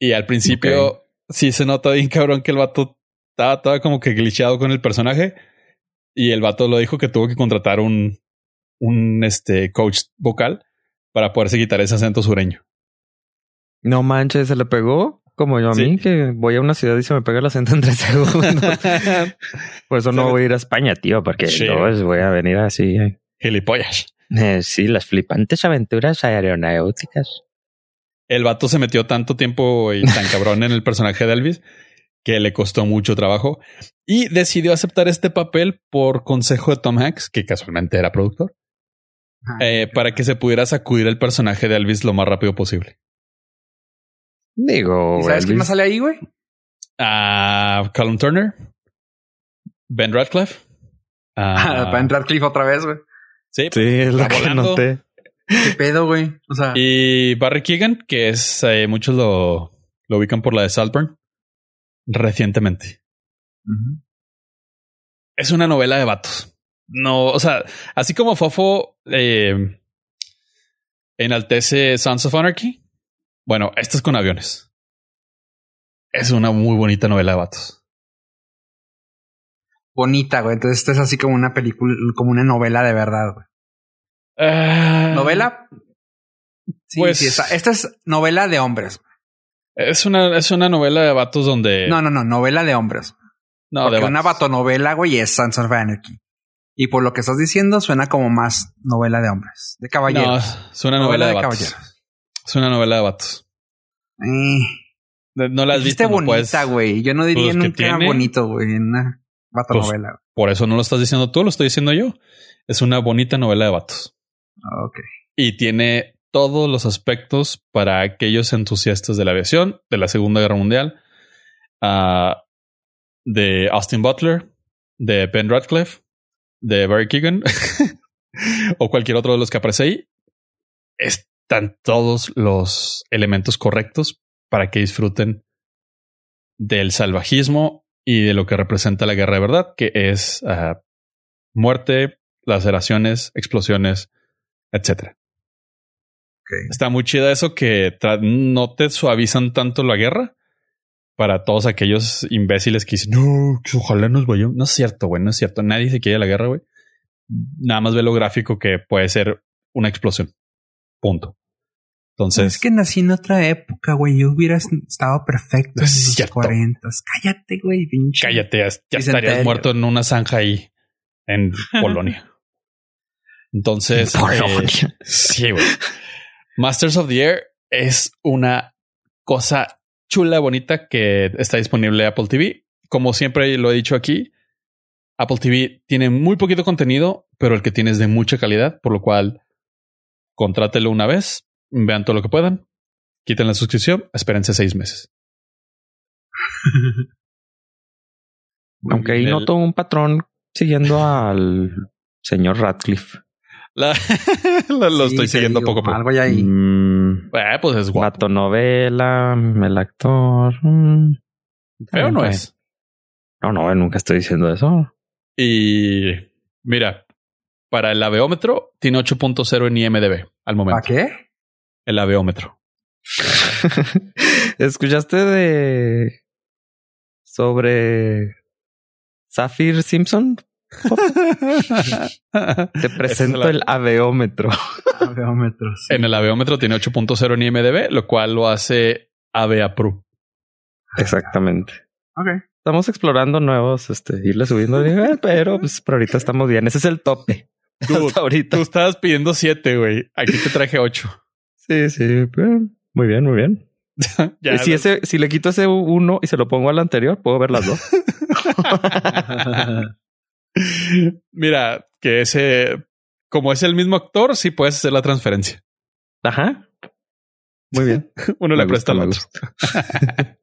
[SPEAKER 2] Y al principio sí se nota bien cabrón que el vato estaba, todo como que glitchado con el personaje. Y el vato lo dijo que tuvo que contratar un, un este, coach vocal para poderse quitar ese acento sureño.
[SPEAKER 3] No manches, se le pegó como yo a mí, que voy a una ciudad y se me pega el acento en tres segundos. Por eso no voy a ir a España, tío, porque no voy a venir así.
[SPEAKER 2] Gilipollas.
[SPEAKER 3] Eh, sí, las flipantes aventuras aeronáuticas
[SPEAKER 2] el vato se metió tanto tiempo y tan cabrón en el personaje de Elvis que le costó mucho trabajo y decidió aceptar este papel por consejo de Tom Hanks, que casualmente era productor, ah, eh, para que se pudiera sacudir el personaje de Elvis lo más rápido posible.
[SPEAKER 3] Digo,
[SPEAKER 1] ¿sabes quién más sale ahí, güey?
[SPEAKER 2] A Callum Turner, Ben Radcliffe.
[SPEAKER 1] ben Radcliffe otra vez, güey.
[SPEAKER 2] Sí,
[SPEAKER 3] sí, es lo que noté.
[SPEAKER 1] ¿Qué pedo, güey? O sea.
[SPEAKER 2] Y Barry Keegan, que es eh, muchos lo, lo ubican por la de Saltburn recientemente. Es una novela de vatos. No, o sea, así como Fofo eh, enaltece Sons of Anarchy. Bueno, esto es con aviones. Es una muy bonita novela de vatos.
[SPEAKER 1] Bonita, güey. Entonces, esto es así como una película, como una novela de verdad, güey.
[SPEAKER 2] Ah.
[SPEAKER 1] ¿Novela? Sí, pues, esta, es novela de hombres.
[SPEAKER 2] Es una, es una novela de vatos donde.
[SPEAKER 1] No, no, no, novela de hombres. No, Porque de una vatonovela, güey, es Sons of Anarchy. Y por lo que estás diciendo, suena como más novela de hombres, de caballeros.
[SPEAKER 2] No, suena novela, novela de, caballeros. Es una novela de vatos.
[SPEAKER 1] Eh. No la has visto. bonita, güey. Yo no diría pues nunca bonito, güey, en una vatonovela. Pues,
[SPEAKER 2] por eso no lo estás diciendo tú, lo estoy diciendo yo. Es una bonita novela de vatos.
[SPEAKER 1] Ok.
[SPEAKER 2] Y tiene todos los aspectos para aquellos entusiastas de la aviación, de la Segunda Guerra Mundial, ah, de Austin Butler, de Ben Radcliffe, de Barry Keegan o cualquier otro de los que aparece ahí. Están todos los elementos correctos para que disfruten del salvajismo y de lo que representa la guerra de verdad, que es ah, muerte, laceraciones, explosiones, etcétera. Está muy chida eso que no te suavizan tanto la guerra para todos aquellos imbéciles que dicen, no, ojalá nos vayamos. No es cierto, güey, no es cierto. Nadie se quiere la guerra, güey. Nada más ve lo gráfico que puede ser una explosión. Punto. Entonces.
[SPEAKER 1] Es que nací en otra época, güey. Yo hubiera estado perfecto en los 40. Cállate, güey, pinche.
[SPEAKER 2] Cállate, ya estarías muerto en una zanja ahí en Polonia. Entonces, eh, sí, güey. Masters of the Air es una cosa chula, bonita que está disponible en Apple TV. Como siempre lo he dicho aquí, Apple TV tiene muy poquito contenido, pero el que tiene es de mucha calidad, por lo cual contrátelo una vez, vean todo lo que puedan, quiten la suscripción, espérense seis meses.
[SPEAKER 3] Aunque ahí noto un patrón siguiendo al señor Radcliffe.
[SPEAKER 2] La, lo estoy siguiendo poco a poco.
[SPEAKER 1] Algo ya ahí.
[SPEAKER 3] Mm,
[SPEAKER 2] eh, pues es guapo.
[SPEAKER 3] novela, el actor. Mm,
[SPEAKER 2] Feo no es.
[SPEAKER 3] No, no, nunca estoy diciendo eso.
[SPEAKER 2] Y mira, para el aveómetro tiene 8.0 en IMDB al momento.
[SPEAKER 1] ¿Para qué?
[SPEAKER 2] El aveómetro.
[SPEAKER 3] ¿Escuchaste de sobre Zafir Simpson? Te presento el aveómetro.
[SPEAKER 1] aveómetro sí.
[SPEAKER 2] En el aveómetro tiene 8.0 en IMDB, lo cual lo hace AVEAPRU.
[SPEAKER 3] Exactamente.
[SPEAKER 1] Ok.
[SPEAKER 3] Estamos explorando nuevos, este, irle subiendo de nivel, pero pues por ahorita estamos bien. Ese es el tope.
[SPEAKER 2] Tú,
[SPEAKER 3] Hasta ahorita.
[SPEAKER 2] Tú estabas pidiendo 7, güey. Aquí te traje 8.
[SPEAKER 3] Sí, sí. pues, Muy bien, muy bien.
[SPEAKER 2] ya,
[SPEAKER 3] Y si, ese, si le quito ese uno y se lo pongo al anterior, puedo ver las dos.
[SPEAKER 2] Mira, que ese, como es el mismo actor, sí puedes hacer la transferencia.
[SPEAKER 3] Ajá. Muy bien.
[SPEAKER 2] Uno
[SPEAKER 3] Me
[SPEAKER 2] le presta al otro.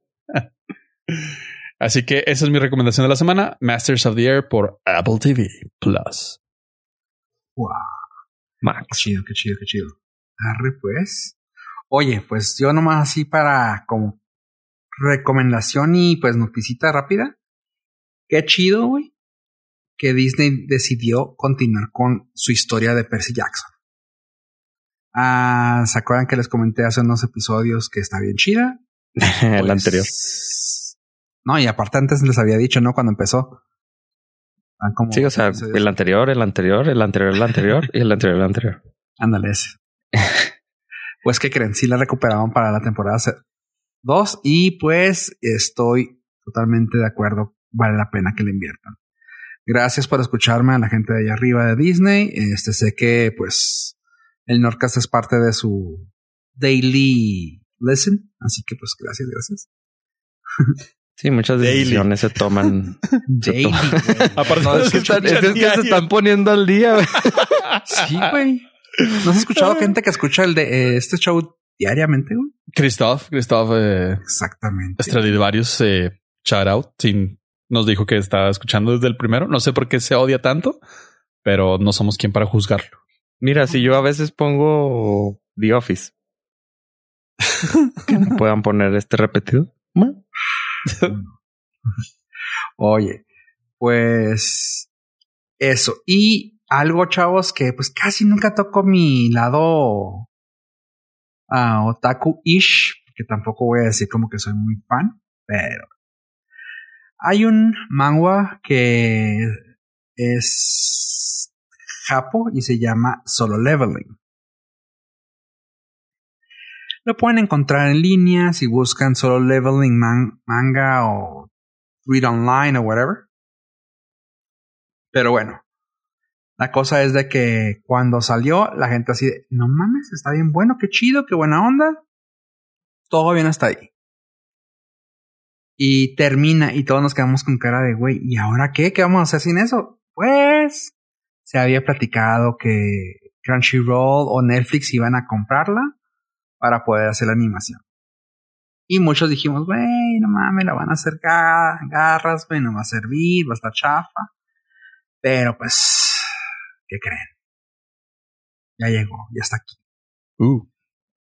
[SPEAKER 2] Así que esa es mi recomendación de la semana: Masters of the Air por Apple TV Plus.
[SPEAKER 1] wow. Qué
[SPEAKER 3] Max.
[SPEAKER 1] chido, qué chido, qué chido. Arre, pues. Oye, pues yo nomás así para como recomendación y pues noticita rápida. Qué chido, güey. Que Disney decidió continuar con su historia de Percy Jackson. Ah, ¿se acuerdan que les comenté hace unos episodios que está bien chida?
[SPEAKER 3] el
[SPEAKER 1] Pues,
[SPEAKER 3] anterior.
[SPEAKER 1] No, y aparte antes les había dicho, ¿no? Cuando empezó. Como
[SPEAKER 3] Sí, o sea,
[SPEAKER 1] episodios.
[SPEAKER 3] el anterior, el anterior, el anterior, el anterior y el anterior, el anterior.
[SPEAKER 1] Ándale ese. pues que creen, sí la recuperaron para la temporada 2 y pues estoy totalmente de acuerdo, vale la pena que le inviertan. Gracias por escucharme a la gente de allá arriba de Disney. Este sé que pues el Nordcast es parte de su daily listen, así que pues gracias, gracias.
[SPEAKER 3] Sí, muchas
[SPEAKER 2] Daily.
[SPEAKER 3] decisiones se toman. Se
[SPEAKER 1] Daily, güey.
[SPEAKER 2] Aparte,
[SPEAKER 3] No, es que, están- es que se están poniendo al día. güey.
[SPEAKER 1] Sí, güey. ¿No has escuchado gente que escucha el de eh, este show diariamente, güey?
[SPEAKER 2] Christoph, Christoph eh,
[SPEAKER 1] Exactamente.
[SPEAKER 2] Stradivarius, eh, shout out, sin, nos dijo que estaba escuchando desde el primero. No sé por qué se odia tanto, pero no somos quien para juzgarlo.
[SPEAKER 3] Mira, si yo a veces pongo The Office, que no puedan poner este repetido.
[SPEAKER 1] Oye, pues eso. Y algo, chavos, que pues casi nunca toco mi lado ah, otaku-ish, que tampoco voy a decir como que soy muy fan, pero hay un manga que es japo y se llama Solo Leveling. Lo pueden encontrar en línea si buscan Solo Leveling man- manga o read online o whatever. Pero bueno, la cosa es de que cuando salió, la gente así de, no mames, está bien bueno, qué chido, qué buena onda. Todo bien hasta ahí. Y termina y todos nos quedamos con cara de, güey, ¿y ahora qué? ¿Qué vamos a hacer sin eso? Pues se había platicado que Crunchyroll o Netflix iban a comprarla para poder hacer la animación. Y muchos dijimos, güey, no mames, la van a hacer ga- garras, güey, no va a servir, va a estar chafa. Pero pues, ¿qué creen? Ya llegó, ya está aquí.
[SPEAKER 2] Uh,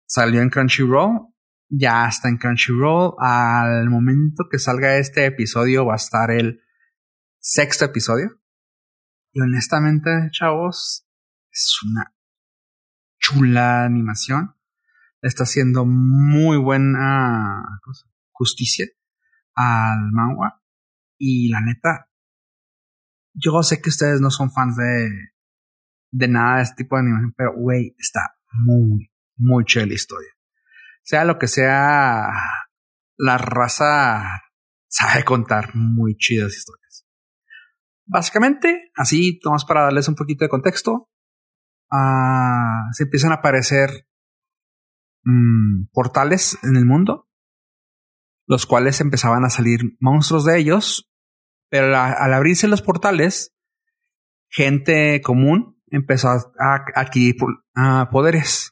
[SPEAKER 1] Salió en Crunchyroll, ya está en Crunchyroll. Al momento que salga este episodio va a estar el sexto episodio. Y honestamente, chavos, es una chula animación. Está haciendo muy buena cosa, justicia al manga. Y la neta, yo sé que ustedes no son fans de, de nada de este tipo de animación, pero güey, está muy, muy chida la historia. Sea lo que sea, la raza sabe contar muy chidas historias. Básicamente, así, nomás para darles un poquito de contexto, ah, se empiezan a aparecer mm, portales en el mundo, los cuales empezaban a salir monstruos de ellos, pero al abrirse los portales, gente común empezó a, adquirir poderes.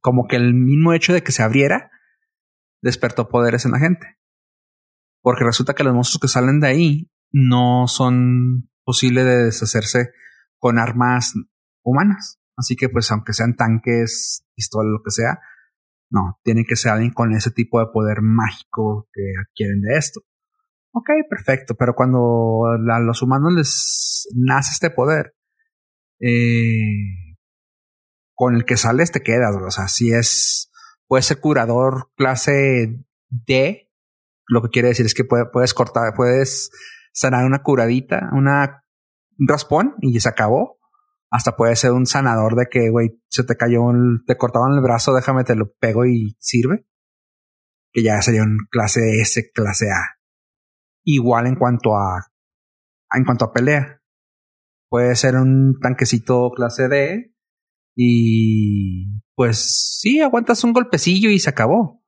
[SPEAKER 1] Como que el mismo hecho de que se abriera despertó poderes en la gente. Porque resulta que los monstruos que salen de ahí no son posibles de deshacerse con armas humanas. Así que pues aunque sean tanques, pistolas, lo que sea, no, tiene que ser alguien con ese tipo de poder mágico que adquieren de esto. Ok, perfecto, pero cuando a los humanos les nace este poder, eh, con el que sales te quedas, o sea, si es, puede ser curador clase D, lo que quiere decir es que puedes cortar, puedes sanar una curadita, una, un raspón y se acabó hasta puede ser un sanador de que, güey, se te cayó, te cortaban el brazo, déjame te lo pego y sirve. Que ya sería un clase S, clase A. Igual en cuanto a, en cuanto a pelea. Puede ser un tanquecito clase D y pues sí, aguantas un golpecillo y se acabó.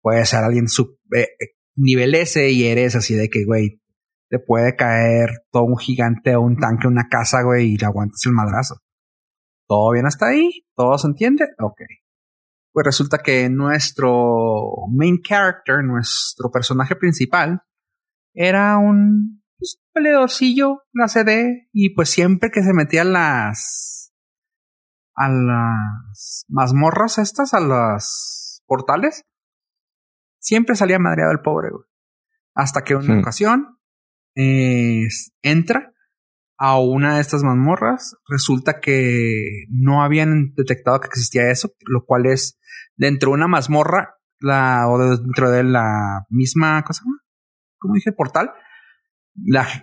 [SPEAKER 1] Puede ser alguien sub, eh, nivel S y eres así de que, güey, te puede caer todo un gigante o un tanque, una casa, güey, y le aguantas el madrazo. ¿Todo bien hasta ahí? ¿Todo se entiende? Ok. Pues resulta que nuestro main character, nuestro personaje principal, era un pues, peleadorcillo, la CD, y pues siempre que se metía las. A las mazmorras estas, a las portales, siempre salía madreado el pobre, güey. Hasta que una hmm. ocasión entra a una de estas mazmorras, resulta que no habían detectado que existía eso, lo cual es dentro de una mazmorra, la, o dentro de la misma cosa, como dije, portal,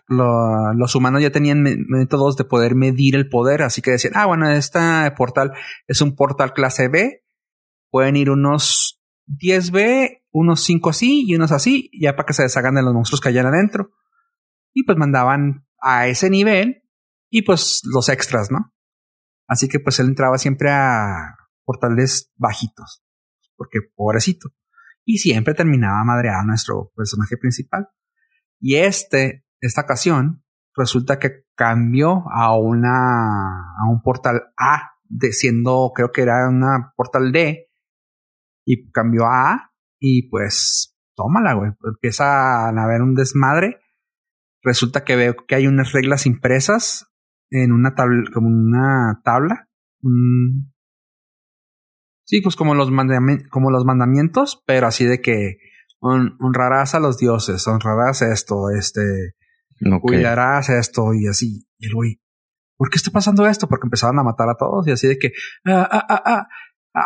[SPEAKER 1] los humanos ya tenían métodos de poder medir el poder, así que decían, ah, bueno, este portal es un portal clase B, pueden ir unos 10B, unos 5 así y unos así, ya para que se deshagan de los monstruos que hayan adentro y pues mandaban a ese nivel y pues los extras, ¿no? Así que pues él entraba siempre a portales bajitos, porque pobrecito. Y siempre terminaba madreado nuestro personaje principal. Y este, esta ocasión, resulta que cambió a una, a un portal A, de siendo, creo que era una portal D, y cambió a A, y pues, tómala, güey. Empieza a haber un desmadre resulta que veo que hay unas reglas impresas en una tabla, como una tabla. sí, pues como los, como los mandamientos, pero así de que honrarás a los dioses, honrarás esto, este, cuidarás esto y así. Y el güey, ¿por qué está pasando esto? Porque empezaban a matar a todos y así de que, ah, ah, ah, ah,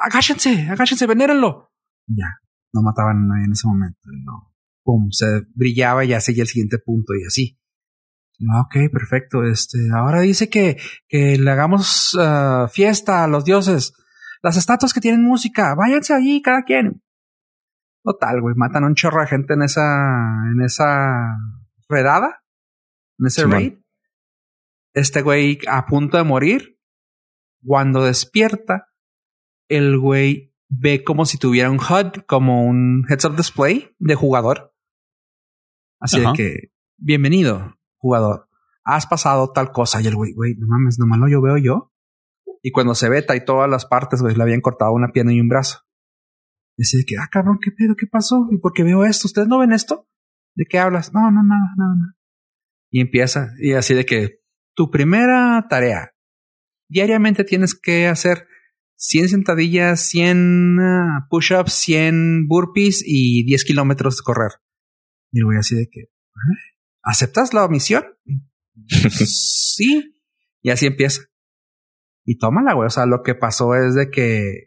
[SPEAKER 1] agáchense, agáchense, venérenlo. ya, no mataban a nadie en ese momento. No, pum, se brillaba y ya seguía el siguiente punto y así. Ah, ok, perfecto. Este, ahora dice que, que le hagamos uh, fiesta a los dioses. Las estatuas que tienen música, váyanse allí cada quien. Total, güey, matan a un chorro de gente en esa, en esa redada, en ese raid. Este güey a punto de morir. Cuando despierta, el güey ve como si tuviera un HUD, como un heads up display de jugador. Así de que, bienvenido, jugador. Has pasado tal cosa. Y el güey, güey, no mames, nomás lo yo veo yo. Y cuando se veta y todas las partes, güey, le habían cortado una pierna y un brazo. Y así de que, ah, cabrón, ¿qué pedo? ¿Qué pasó? ¿Y por qué veo esto? ¿Ustedes no ven esto? ¿De qué hablas? No, no, nada, nada, nada. Y empieza, y así de que tu primera tarea, diariamente tienes que hacer 100 sentadillas, 100 ah, push-ups, 100 burpees y 10 kilómetros de correr. Y voy así de que, ¿aceptas la misión? sí. Y así empieza. Y tómala, güey. O sea, lo que pasó es de que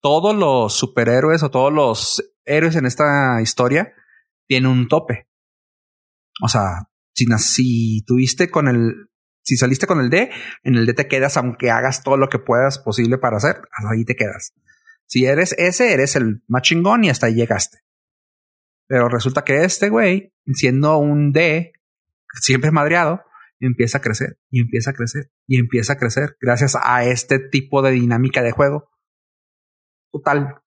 [SPEAKER 1] todos los superhéroes o todos los héroes en esta historia tienen un tope. O sea, si, si tuviste con el, si saliste con el D, en el D te quedas aunque hagas todo lo que puedas posible para hacer, ahí te quedas. Si eres ese, eres el más chingón y hasta ahí llegaste. Pero resulta que este güey, siendo un D, siempre madreado, empieza a crecer y empieza a crecer y empieza a crecer gracias a este tipo de dinámica de juego. Total.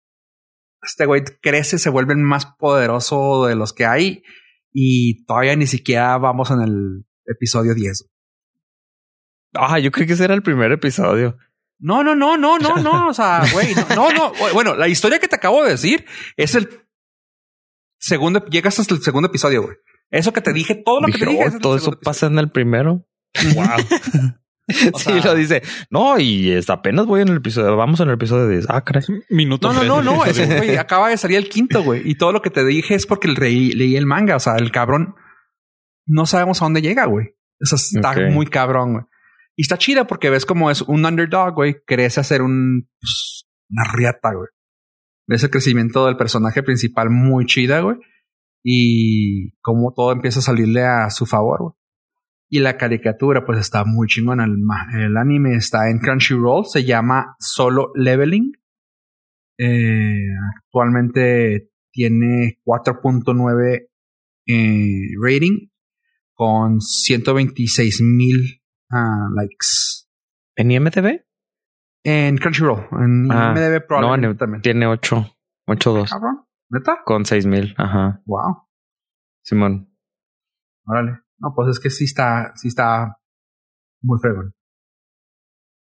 [SPEAKER 1] este güey crece, se vuelve el más poderoso de los que hay y todavía ni siquiera vamos en el episodio 10.
[SPEAKER 3] Ah, yo creo que ese era el primer episodio.
[SPEAKER 1] No, no, no, no, no, no. O sea, güey, no, no, Bueno, la historia que te acabo de decir es el segundo, llegas hasta el segundo episodio, güey. Eso que te dije, todo lo que te dije.
[SPEAKER 3] Oh, todo eso pasa en el primero. Wow. sí, lo dice. No, y es, apenas voy en el episodio. Vamos en el episodio de ah,
[SPEAKER 2] Minuto.
[SPEAKER 1] No, no, no, no. Ese, acaba de salir el quinto, güey. Y todo lo que te dije es porque leí, leí el manga. O sea, el cabrón no sabemos a dónde llega, güey. Eso está muy cabrón, güey. Y está chida porque ves como es un underdog, güey. Crece a ser un, pues, una riata, güey. Ves el crecimiento del personaje principal muy chida, güey. Y cómo todo empieza a salirle a su favor, güey. Y la caricatura, pues está muy chingona. El, el anime está en Crunchyroll, se llama Solo Leveling. Eh, actualmente tiene 4.9 eh, rating con 126 mil uh, likes.
[SPEAKER 3] ¿En IMDb?
[SPEAKER 1] En Crunchyroll. En ah, IMDb probablemente no, también.
[SPEAKER 3] Tiene 8. 8.2.
[SPEAKER 1] ¿Neta?
[SPEAKER 3] Con 6 mil. Ajá.
[SPEAKER 1] Wow.
[SPEAKER 3] Simón.
[SPEAKER 1] Órale. No, pues es que sí está, sí está muy fregón.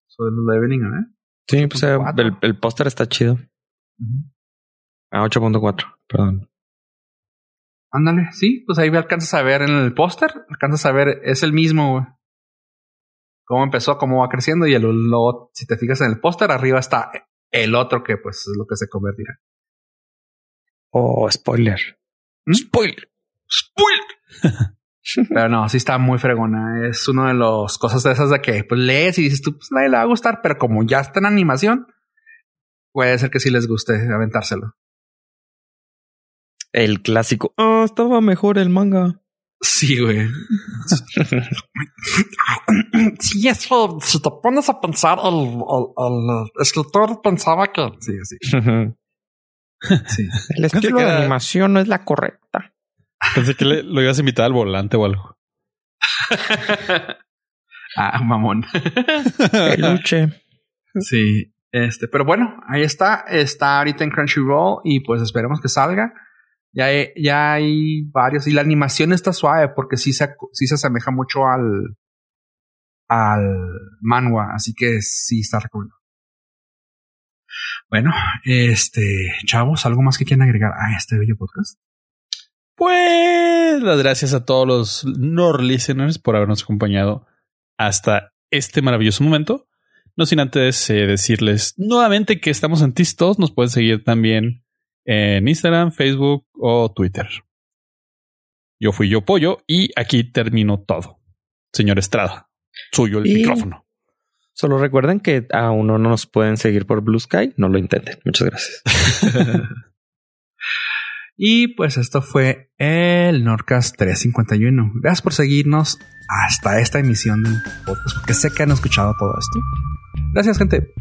[SPEAKER 1] So, el leveling, ¿eh?
[SPEAKER 3] Sí, pues eh, el, el póster está chido. Uh A 8.4, perdón.
[SPEAKER 1] Ándale, sí, pues ahí alcanzas a ver en el póster, alcanzas a ver, es el mismo, güey. Cómo empezó, cómo va creciendo y el, luego, si te fijas en el póster, arriba está el otro que pues es lo que se convertirá.
[SPEAKER 3] Oh, spoiler.
[SPEAKER 1] ¿Mm? Spoiler. Spoiler. pero no, sí está muy fregona. Es una de las cosas de esas de que pues lees y dices tú, pues nadie le va a gustar, pero como ya está en animación, puede ser que sí les guste aventárselo.
[SPEAKER 3] El clásico. Ah, estaba mejor el manga.
[SPEAKER 1] Sí, güey.
[SPEAKER 4] sí, eso, si te pones a pensar, el, el, escritor pensaba que.
[SPEAKER 1] Sí, sí.
[SPEAKER 3] sí. El estilo de animación no es la correcta.
[SPEAKER 2] Pensé que le, lo ibas a invitar al volante o algo.
[SPEAKER 1] ah, mamón.
[SPEAKER 3] Peluche.
[SPEAKER 1] Sí. Este, pero bueno, ahí está. Está ahorita en Crunchyroll y pues esperemos que salga. Ya hay, ya hay varios. Y la animación está suave porque sí se, sí se asemeja mucho al, al manhwa. Así que sí está recomendado. Bueno, este, chavos, ¿algo más que quieran agregar a este bello podcast?
[SPEAKER 2] Pues las gracias a todos los Nord listeners por habernos acompañado hasta este maravilloso momento. No sin antes eh, decirles nuevamente que estamos en Tistos. Nos pueden seguir también en Instagram, Facebook o Twitter. Yo fui yo pollo y aquí termino todo. Señor Estrada, suyo el micrófono.
[SPEAKER 3] Solo recuerden que aún no nos pueden seguir por Blue Sky. No lo intenten. Muchas gracias.
[SPEAKER 1] y pues esto fue el Nordcast 351. Gracias por seguirnos hasta esta emisión del podcast, porque sé que han escuchado todo esto. Gracias, gente.